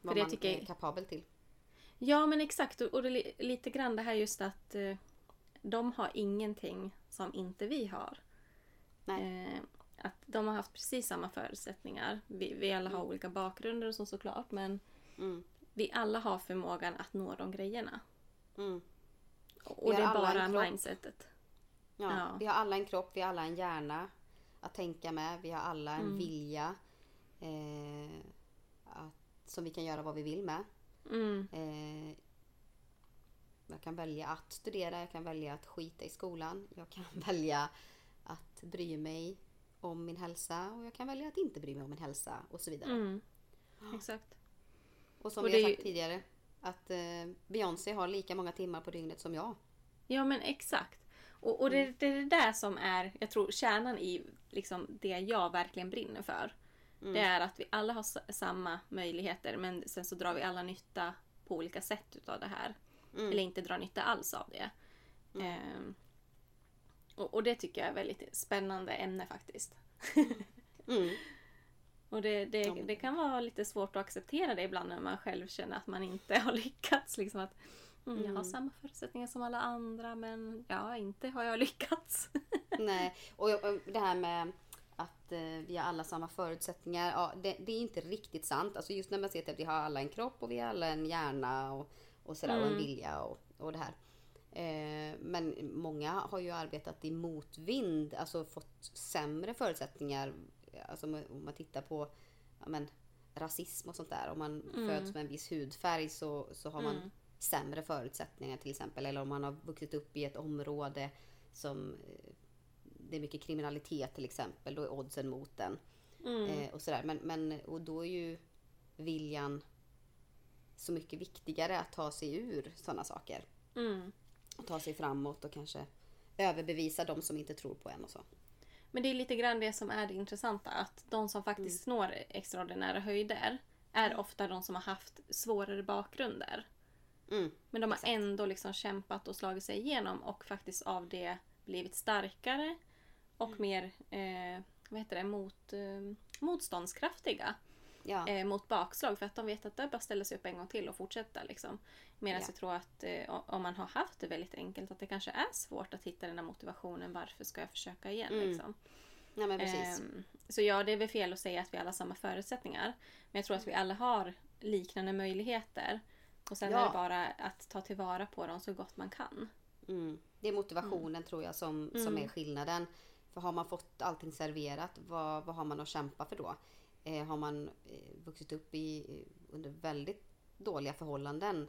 Vad det man tycker jag- är kapabel till. Ja men exakt och, och det, lite grann det här just att eh, de har ingenting som inte vi har. Nej. Eh, att de har haft precis samma förutsättningar. Vi, vi alla har olika bakgrunder och så såklart men Mm. vi alla har förmågan att nå de grejerna. Mm. Och det är bara mindsetet. Ja. Ja. Vi har alla en kropp, vi har alla en hjärna att tänka med. Vi har alla en Mm. vilja eh, att, som vi kan göra vad vi vill med. Mm, Eh, jag kan välja att studera, jag kan välja att skita i skolan. Jag kan välja att bry mig om min hälsa och jag kan välja att inte bry mig om min hälsa och så vidare. mm. Exakt. Och som Och har det sagt tidigare att eh, Beyoncé har lika många timmar på dygnet som jag. Ja men exakt. Och, och det, det är det där som är, jag tror, kärnan i liksom, det jag verkligen brinner för. Det är att vi alla har samma möjligheter men sen så drar vi alla nytta på olika sätt utav det här. Mm. Eller inte drar nytta alls av det. Ehm, och, och det tycker jag är ett väldigt spännande ämne faktiskt. Mm. Och det, det, det kan vara lite svårt att acceptera det ibland när man själv känner att man inte har lyckats. Liksom att, mm, jag har Mm. samma förutsättningar som alla andra men ja, inte har jag lyckats. Nej, och och det här med att eh, vi har alla samma förutsättningar. Ja, det, det är inte riktigt sant. Alltså just när man ser att vi har alla en kropp och vi har alla en hjärna och, och sådär och en Mm. vilja och, och det här. Eh, men många har ju arbetat i motvind, alltså fått sämre förutsättningar. Alltså om man tittar på ja, men, rasism och sånt där. Om man Mm. föds med en viss hudfärg så, så har man Mm. sämre förutsättningar till exempel. Eller om man har vuxit upp i ett område som eh, det är mycket kriminalitet till exempel. Då är oddsen mot den. Mm. Eh, och, sådär. Men, men, och då är ju viljan så mycket viktigare att ta sig ur sådana saker. Mm. Ta sig framåt och kanske överbevisa de som inte tror på en och så. Men det är lite grann det som är det intressanta. Att de som faktiskt Mm. når extraordinära höjder är ofta de som har haft svårare bakgrunder. Mm. Men de har Exakt. ändå liksom kämpat och slagit sig igenom och faktiskt av det blivit starkare och Mm. mer eh, vad heter det, mot, eh, motståndskraftiga. Ja. eh, mot bakslag för att de vet att det är bara att ställa sig upp en gång till och fortsätta. Liksom. Medan Ja. jag tror att eh, om man har haft det väldigt enkelt att det kanske är svårt att hitta den här motivationen. Varför ska jag försöka igen? Mm. Liksom. ja, men precis. Ehm, så ja, det är väl fel att säga att vi alla har samma förutsättningar. Men jag tror att vi alla har liknande möjligheter. Och sen Ja. är det bara att ta tillvara på dem så gott man kan. Mm. Det är motivationen tror jag som, som Mm. är skillnaden. För har man fått allting serverat, vad, vad har man att kämpa för då? Eh, har man eh, vuxit upp i, under väldigt dåliga förhållanden,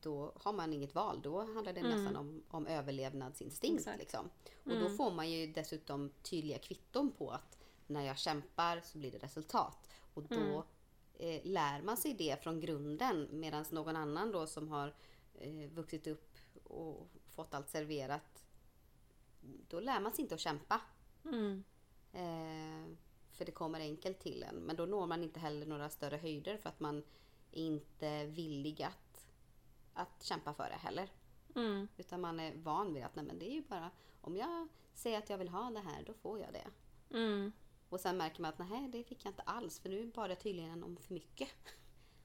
då har man inget val. Då handlar det Mm. nästan om, om överlevnadsinstinkt. Liksom. Och då Mm. får man ju dessutom tydliga kvitton på att när jag kämpar så blir det resultat. Och då Mm. eh, lär man sig det från grunden medan någon annan då som har eh, vuxit upp och fått allt serverat. Då lär man sig inte att kämpa. Mm. Eh, för det kommer enkelt till en. Men då når man inte heller några större höjder för att man är inte villig att, att kämpa för det heller. Mm. Utan man är van vid att nej, men det är ju bara om jag säger att jag vill ha det här, då får jag det. Mm. Och sen märker man att nej, det fick jag inte alls för nu bad jag tydligen om för mycket.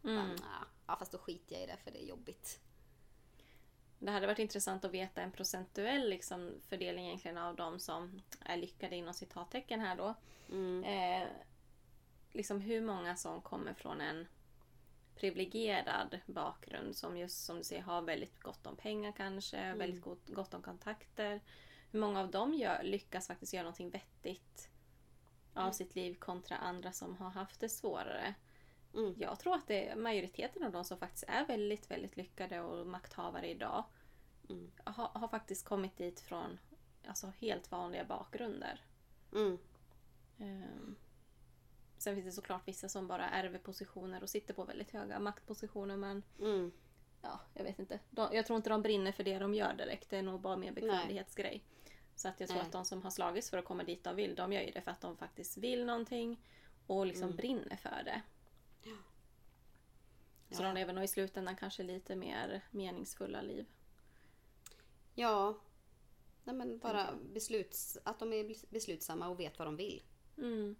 Mm. Bara, Ja, fast då skiter jag i det för det är jobbigt. Det hade varit intressant att veta en procentuell liksom, fördelning egentligen av de som är lyckade inom citattecken här då. Mm. Eh, liksom hur många som kommer från en privilegierad bakgrund som just som du säger har väldigt gott om pengar kanske, väldigt gott, gott om kontakter. Hur många av dem gör, lyckas faktiskt göra någonting vettigt av sitt liv kontra andra som har haft det svårare. Mm. Jag tror att det är majoriteten av de som faktiskt är väldigt, väldigt lyckade och makthavare idag Mm. har, har faktiskt kommit dit från alltså, helt vanliga bakgrunder. Mm. Ehm, sen finns det såklart vissa som bara ärver positioner och sitter på väldigt höga maktpositioner men Mm. ja, jag vet inte. De, jag tror inte de brinner för det de gör direkt. Det är nog bara mer bekvämlighetsgrej. Så att jag tror Nej. att de som har slagits för att komma dit de vill, de gör ju det för att de faktiskt vill någonting och liksom Mm. brinner för det. Så Ja. de lever nog i slutändan kanske lite mer meningsfulla liv. Ja. Nej, men bara besluts, att de är beslutsamma och vet vad de vill. Mm.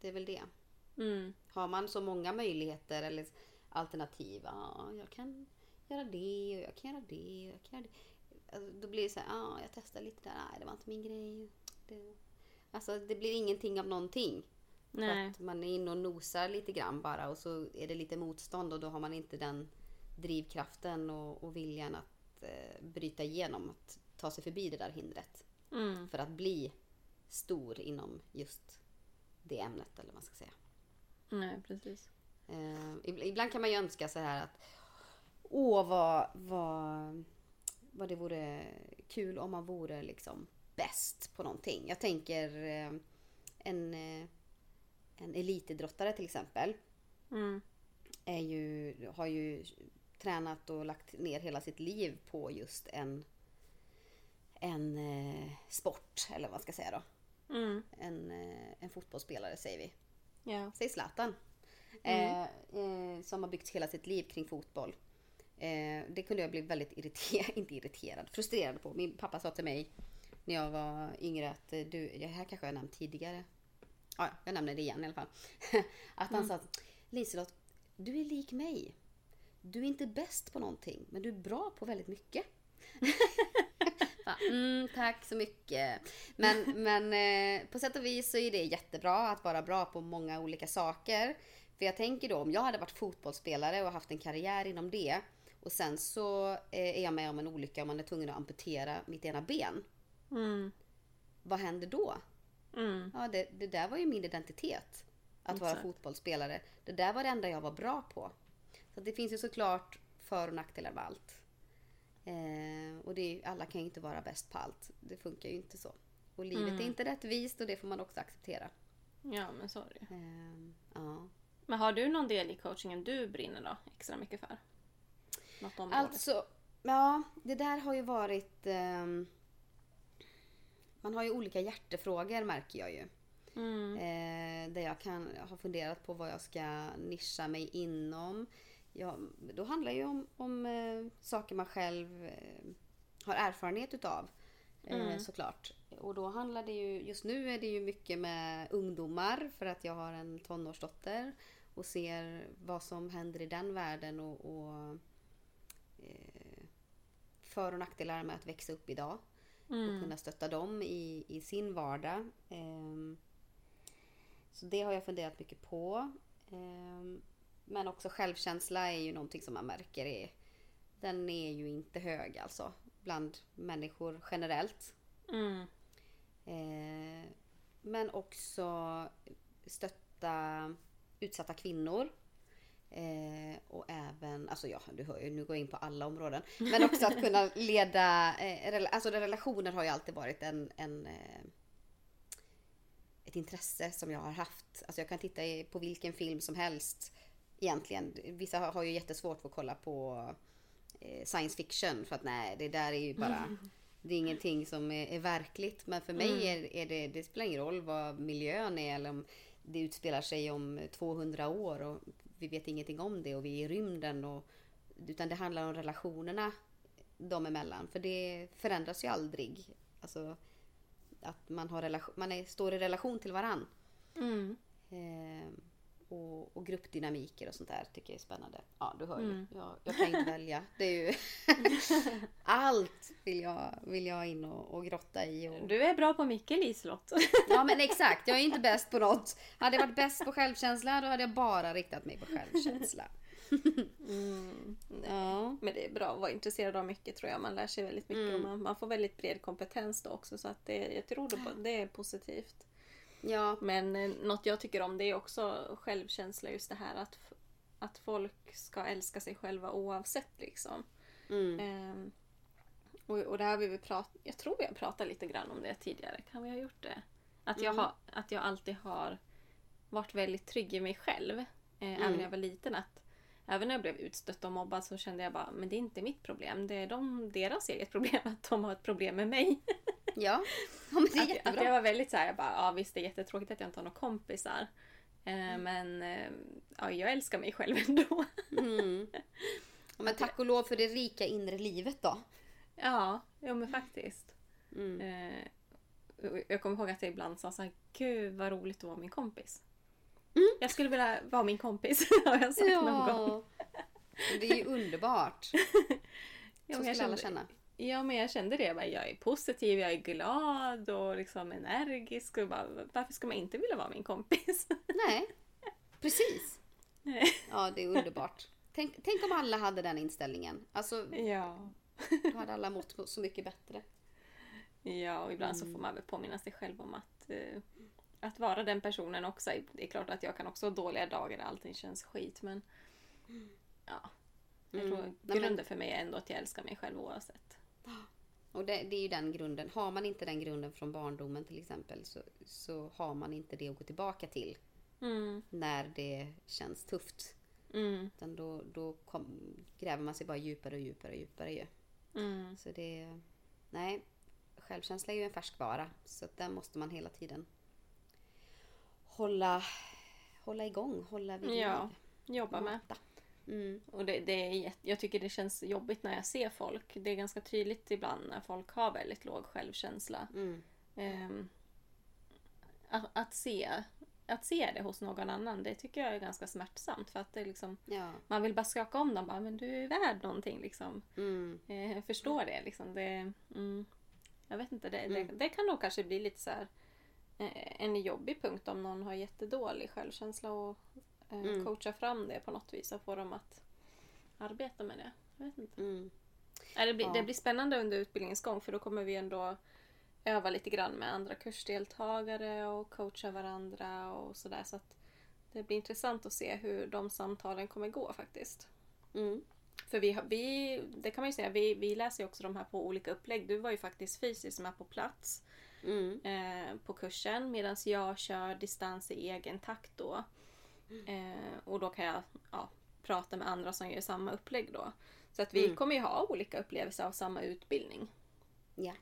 Det är väl det. Mm. Har man så många möjligheter eller alternativ. Ja, jag kan göra det och jag kan göra det och jag kan göra det. Alltså, då blir det så här, ja, jag testar lite där. Nej, det var inte min grej. Det... Alltså, det blir ingenting av någonting. För Nej. att man är inne och nosar lite grann bara och så är det lite motstånd och då har man inte den drivkraften och, och viljan att eh, bryta igenom, att ta sig förbi det där hindret. Mm. För att bli stor inom just det ämnet eller vad man ska säga. Nej, precis. Eh, ib- ibland kan man ju önska så här att åh vad, vad, vad det vore kul om man vore liksom bäst på någonting. Jag tänker eh, en, eh, en elitidrottare till exempel Mm. är ju, har ju tränat och lagt ner hela sitt liv på just en, en eh, sport, eller vad man ska säga då. Mm. En, eh, en fotbollsspelare säger vi. Ja. Säg Zlatan. Eh, eh, som har byggt hela sitt liv kring fotboll. Eh, det kunde jag bli väldigt irriterad, inte irriterad, frustrerad på. Min pappa sa till mig när jag var yngre att eh, du, det här kanske jag nämnt tidigare. Ja, jag nämner det igen i alla fall. att han sa att Liselott, du är lik mig. Du är inte bäst på någonting, men du är bra på väldigt mycket. Mm, tack så mycket. Men, men eh, på sätt och vis så är det jättebra att vara bra på många olika saker. För jag tänker då om jag hade varit fotbollsspelare och haft en karriär inom det och sen så eh, är jag med om en olycka och man är tvungen att amputera mitt ena ben. Mm. Vad händer då? Mm. Ja, det, det där var ju min identitet. Att vara Exakt. fotbollsspelare. Det där var det enda jag var bra på. Så det finns ju såklart för och nackdelar med allt. Eh, och det är, alla kan ju inte vara bäst på allt. Det funkar ju inte så. Och livet Mm. är inte rättvist och det får man också acceptera. Ja, men så är det. Eh, ja. Men har du någon del i coachingen du brinner då extra mycket för? Något område? Alltså, ja, det där har ju varit... ehm, man har ju olika hjärtefrågor märker jag ju. Mm. Eh, där jag kan ha funderat på vad jag ska nischa mig inom. Ja, då handlar det ju om, om eh, saker man själv eh, har erfarenhet utav. Eh, Mm. Såklart. Och då handlar det ju, just nu är det ju mycket med ungdomar för att jag har en tonårsdotter. och ser vad som händer i den världen och, och eh, för och nackdelar med att växa upp idag. Mm. Och kunna stötta dem i, i sin vardag. Ehm, så det har jag funderat mycket på. Ehm, men också självkänsla är ju någonting som man märker är, den är ju inte hög alltså. Bland människor generellt. Mm. Eh, men också stötta utsatta kvinnor. Eh, och även, alltså ja, du hör ju, nu går jag in på alla områden. Men också att kunna leda, eh, alltså relationer har ju alltid varit en, en eh, ett intresse som jag har haft. Alltså jag kan titta i- på vilken film som helst egentligen. Vissa har- har ju jättesvårt för att kolla på eh, science fiction för att nej, det där är ju bara det är ingenting som är, är verkligt. Men för mig är, är det, det spelar ingen roll vad miljön är eller om det utspelar sig om 200 år och vi vet ingenting om det och vi är i rymden. Och, utan det handlar om relationerna dem emellan. För det förändras ju aldrig. Alltså att man, har relation, man är, står i relation till varann. Mm. Eh, och, och gruppdynamiker och sånt där tycker jag är spännande. Ja, du hör ju. Mm. Jag, jag kan inte välja. Det är ju Allt vill jag, vill jag in och, och grotta i. Och... Du är bra på mycket Liselott. Ja men exakt, jag är inte bäst på något. Hade jag varit bäst på självkänsla då hade jag bara riktat mig på självkänsla. Mm. Ja. Men det är bra att vara intresserad av mycket tror jag. Man lär sig väldigt mycket Mm. och man, man får väldigt bred kompetens då också. Så att det, jag tror det, det är positivt. Ja. Men eh, något jag tycker om det är också självkänsla. Just det här att, att folk ska älska sig själva oavsett liksom. Mm. Ehm, och, och det här vi pratat, jag tror vi har pratat lite grann om det tidigare. Kan vi ha gjort det? Att jag, Mm. har, att jag alltid har varit väldigt trygg i mig själv. Eh, Mm. Även när jag var liten. Att även när jag blev utstött och mobbad så kände jag bara, men det är inte mitt problem. Det är de, deras eget problem att de har ett problem med mig. Ja. ja, men det är Att, att jättebra. jag var väldigt så här, jag bara, ja visst det är jättetråkigt att jag inte har några kompisar. Eh, Men eh, ja, jag älskar mig själv ändå. Mm. Ja, men tack och lov för det rika inre livet då. Ja, jo men faktiskt. Mm. Eh, jag kommer ihåg att jag ibland sa så här, gud vad roligt att vara min kompis. Mm. Jag skulle vilja vara min kompis, har jag sagt någon gång. Ja. Det är ju underbart. Så Ja, skulle alla känna. Ja, men jag kände det. Jag, bara, jag är positiv, jag är glad och liksom energisk. Och bara, varför ska man inte vilja vara min kompis? Nej, precis. Nej. Ja, det är underbart. Tänk, tänk om alla hade den inställningen. Alltså, ja. då hade alla mått så mycket bättre. Ja, och ibland så Mm. får man väl påminna sig själv om att, eh, att vara den personen också. Det är klart att jag kan också ha dåliga dagar där allting känns skit, men ja. Jag Mm. tror grunden för mig är ändå att jag älskar mig själv oavsett. Och det, det är ju den grunden. Har man inte den grunden från barndomen till exempel så, så har man inte det att gå tillbaka till Mm, när det känns tufft. mm, Utan då, då kom, gräver man sig bara djupare och djupare och djupare ju. mm. Så det... Nej, självkänsla är ju en färskvara. Så att den måste man hela tiden hålla, hålla igång, hålla vid Ja. Jobba med. Mata. Mm. Och det, det är jag tycker det känns jobbigt när jag ser folk. Det är ganska tydligt ibland när folk har väldigt låg självkänsla. Mm. Ehm, att, att, se, att se det hos någon annan, det tycker jag är ganska smärtsamt. För att det liksom, Ja. man vill bara skaka om dem. Bara, men du är värd någonting. Liksom. Mm. Jag förstår det. Liksom. det mm, jag vet inte, det, Mm. det, det kan nog kanske bli lite så här, eh, en jobbig punkt om någon har jättedålig självkänsla och Mm. coacha fram det på något vis och få dem att arbeta med det. Jag vet inte. Mm. Det, blir, Ja. det blir spännande under utbildningens gång för då kommer vi ändå öva lite grann med andra kursdeltagare och coacha varandra och sådär. Så att det blir intressant att se hur de samtalen kommer gå faktiskt. Mm. För vi, vi, det kan man ju säga, vi, vi läser ju också de här på olika upplägg. Du var ju faktiskt fysiskt med på plats Mm. eh, på kursen medan jag kör distans i egen takt då. Eh, och då kan jag ja, prata med andra som gör samma upplägg då. Så att vi Mm. kommer ju ha olika upplevelser av samma utbildning. Ja.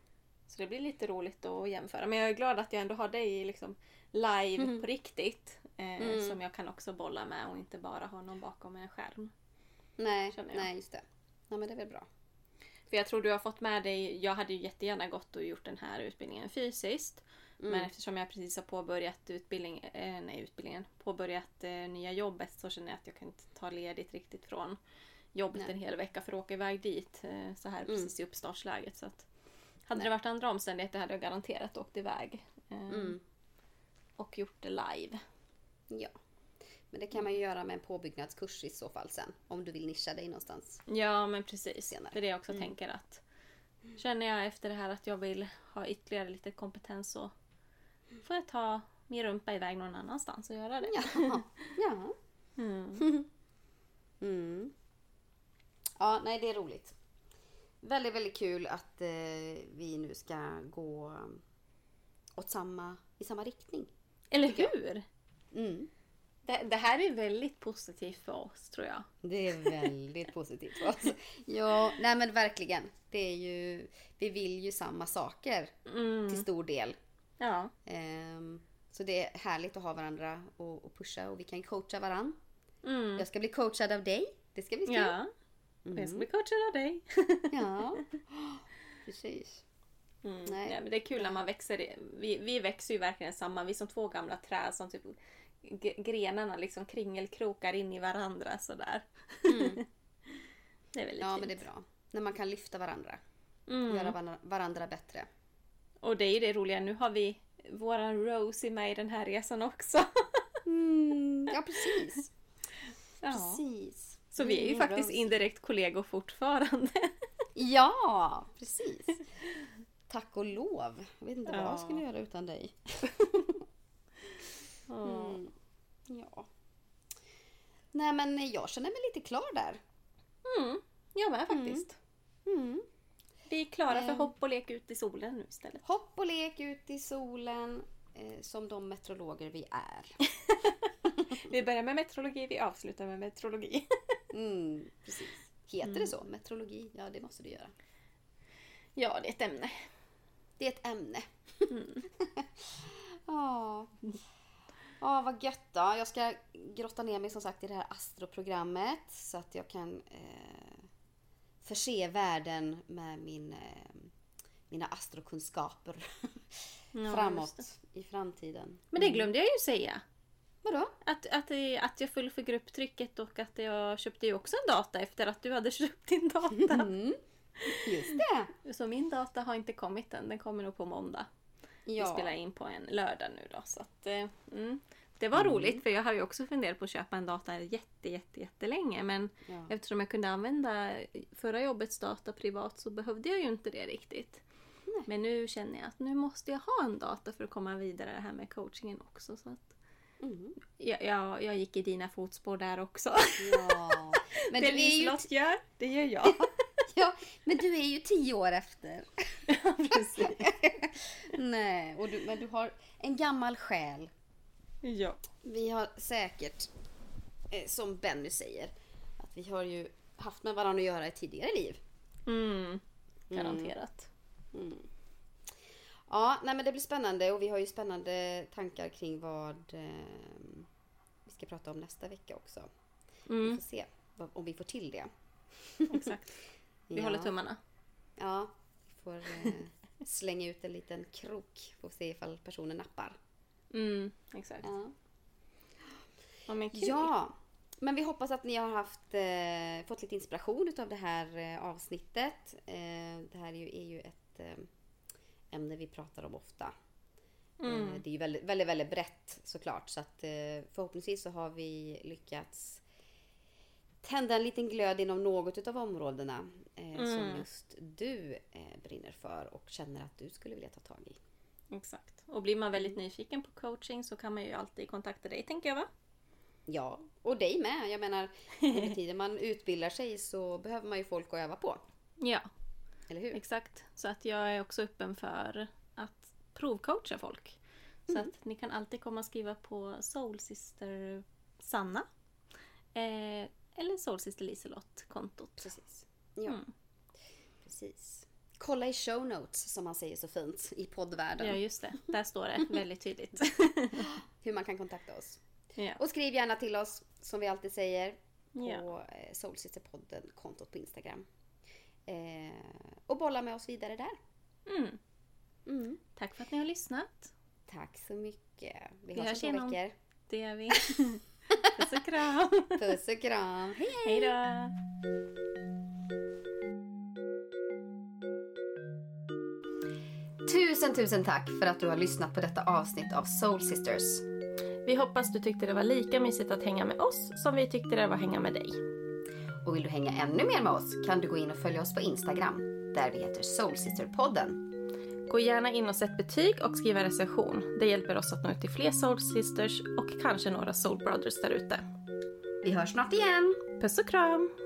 Så det blir lite roligt att jämföra. Men jag är glad att jag ändå har dig liksom live Mm. på riktigt. Eh, Mm. Som jag kan också bolla med och inte bara ha någon bakom en skärm. Nej, nej, just det. Ja, men det är väl bra. För jag tror du har fått med dig, jag hade ju jättegärna gått och gjort den här utbildningen fysiskt. Men eftersom jag precis har påbörjat utbildning, eh, nej, utbildningen, påbörjat eh, nya jobbet så känner jag att jag kan inte ta ledigt riktigt från jobbet Nej. en hel vecka för att åka iväg dit eh, så här precis i uppstartsläget. Så att, hade det varit andra omständigheter hade jag garanterat åkt iväg eh, Mm. och gjort det live. Ja. Men det kan man ju göra med en påbyggnadskurs i så fall sen. Om du vill nischa dig någonstans. Ja men precis. Senare. Det är det jag också tänker att känner jag efter det här att jag vill ha ytterligare lite kompetens så får jag ta min rumpa iväg någon annanstans och göra det. Ja. ja. Mm. Mm. Ja, nej det är roligt. Väldigt, väldigt kul att eh, vi nu ska gå åt samma, i samma riktning. Eller hur? Mm. Det, det här är väldigt positivt för oss tror jag. Det är väldigt positivt för oss. Ja, nej men verkligen. Det är ju, vi vill ju samma saker Mm. till stor del. Ja. Ehm, så det är härligt att ha varandra och, och pusha och vi kan coacha varann. Mm. Jag ska bli coachad av dig. Det ska bli kul. Ja. Och jag ska bli coachad av dig. Ja, precis. Mm. Nej. Nej. men det är kul när man växer. Vi, vi växer ju verkligen samman. Vi är som två gamla träd som typ grenarna liksom kringelkrokar in i varandra sådär. det är väldigt Ja, fint. men det är bra. När man kan lyfta varandra. Mm. Göra varandra, varandra bättre. Och det är ju det roliga, nu har vi våran Rosie med i den här resan också. Mm, ja, precis. ja. Precis. Så vi är ju Mm, faktiskt Rosie. indirekt kollegor fortfarande. Ja, precis. Tack och lov. Jag vet inte vad Ja. jag skulle göra utan dig. Mm. Ja. Nej, men jag känner mig lite klar där. Mm. Jag med faktiskt. Mm. Vi är klara för Eh. hopp och lek ut i solen nu istället. Hopp och lek ut i solen. Eh, som de meteorologer vi är. Vi börjar med meteorologi, vi avslutar med meteorologi. Mm, precis. Heter det så? Meteorologi? Ja, det måste du göra. Ja, det är ett ämne. Det är ett ämne. Ja. Ja, vad gött då. Jag ska grotta ner mig som sagt i det här astroprogrammet så att jag kan eh, förse världen med min, eh, mina astrokunskaper Ja, framåt i framtiden. Men det glömde jag ju säga. Vadå? Att, att, att jag föll för grupptrycket och att jag köpte ju också en data efter att du hade köpt din data. Mm. Just det. Så min data har inte kommit än. Den kommer nog på måndag. Vi spelar Ja. in på en lördag nu då. Så att, eh, mm. Det var roligt för jag har ju också funderat på att köpa en data jätte, jätte, jättelänge. Men Ja. eftersom jag kunde använda förra jobbets data privat så behövde jag ju inte det riktigt. Nej. Men nu känner jag att nu måste jag ha en data för att komma vidare det här med coachingen också. Så att Mm. jag, jag, jag gick i dina fotspår där också. ja. Men det är ju Liselott gör, det gör jag. Ja, men du är ju tio år efter. Precis. Nej, och du, men du har en gammal själ. Ja. Vi har säkert, eh, som Benny säger, att vi har ju haft med varandra att göra i tidigare liv. Mm, garanterat. Ja, nej men det blir spännande och vi har ju spännande tankar kring vad eh, vi ska prata om nästa vecka också. Vi Mm, får se vad- om vi får till det. exakt. Vi ja. håller tummarna. Ja, vi får eh, slänga ut en liten krok. Får se ifall personen nappar. Mm, exakt. Ja. Ja, men. Ja, men vi hoppas att ni har haft, eh, fått lite inspiration av det här eh, avsnittet. Eh, det här är ju, är ju ett eh, ämne vi pratar om ofta. Mm. Eh, det är ju väldigt, väldigt, väldigt brett såklart. Så att, eh, förhoppningsvis så har vi lyckats tända en liten glöd inom något av områdena eh, som Mm. just du brinner för och känner att du skulle vilja ta tag i. Exakt. Och blir man väldigt nyfiken på coaching så kan man ju alltid kontakta dig tänker jag va? Ja, och dig med. Jag menar, under tiden man utbildar sig så behöver man ju folk att öva på. Ja, Eller hur? exakt. Så att jag är också öppen för att provcoacha folk. Så att ni kan alltid komma och skriva på Soulsister Sanna. Eh, eller Soulsister Liselott-kontot. Precis. Ja, Mm. precis. Kolla i show notes som man säger så fint i poddvärlden. Ja, just det. Där står det väldigt tydligt. Hur man kan kontakta oss. ja. Och skriv gärna till oss som vi alltid säger på Ja. eh, Soulsisterpodden kontot på Instagram. Eh, och bolla med oss vidare där. Mm. Mm. Tack för att ni har lyssnat. Tack så mycket. Vi, Vi hörs om två veckor. Det gör vi. Puss och kram. Puss och kram. Hej! Hej då. Tusen, tusen tack för att du har lyssnat på detta avsnitt av Soul Sisters. Vi hoppas du tyckte det var lika mysigt att hänga med oss som vi tyckte det var att hänga med dig. Och vill du hänga ännu mer med oss kan du gå in och följa oss på Instagram där vi heter Soul Sister-podden. Gå gärna in och sätt betyg och skriv en recension. Det hjälper oss att nå ut till fler Soul Sisters och kanske några Soul Brothers där ute. Vi hörs snart igen. Puss och kram!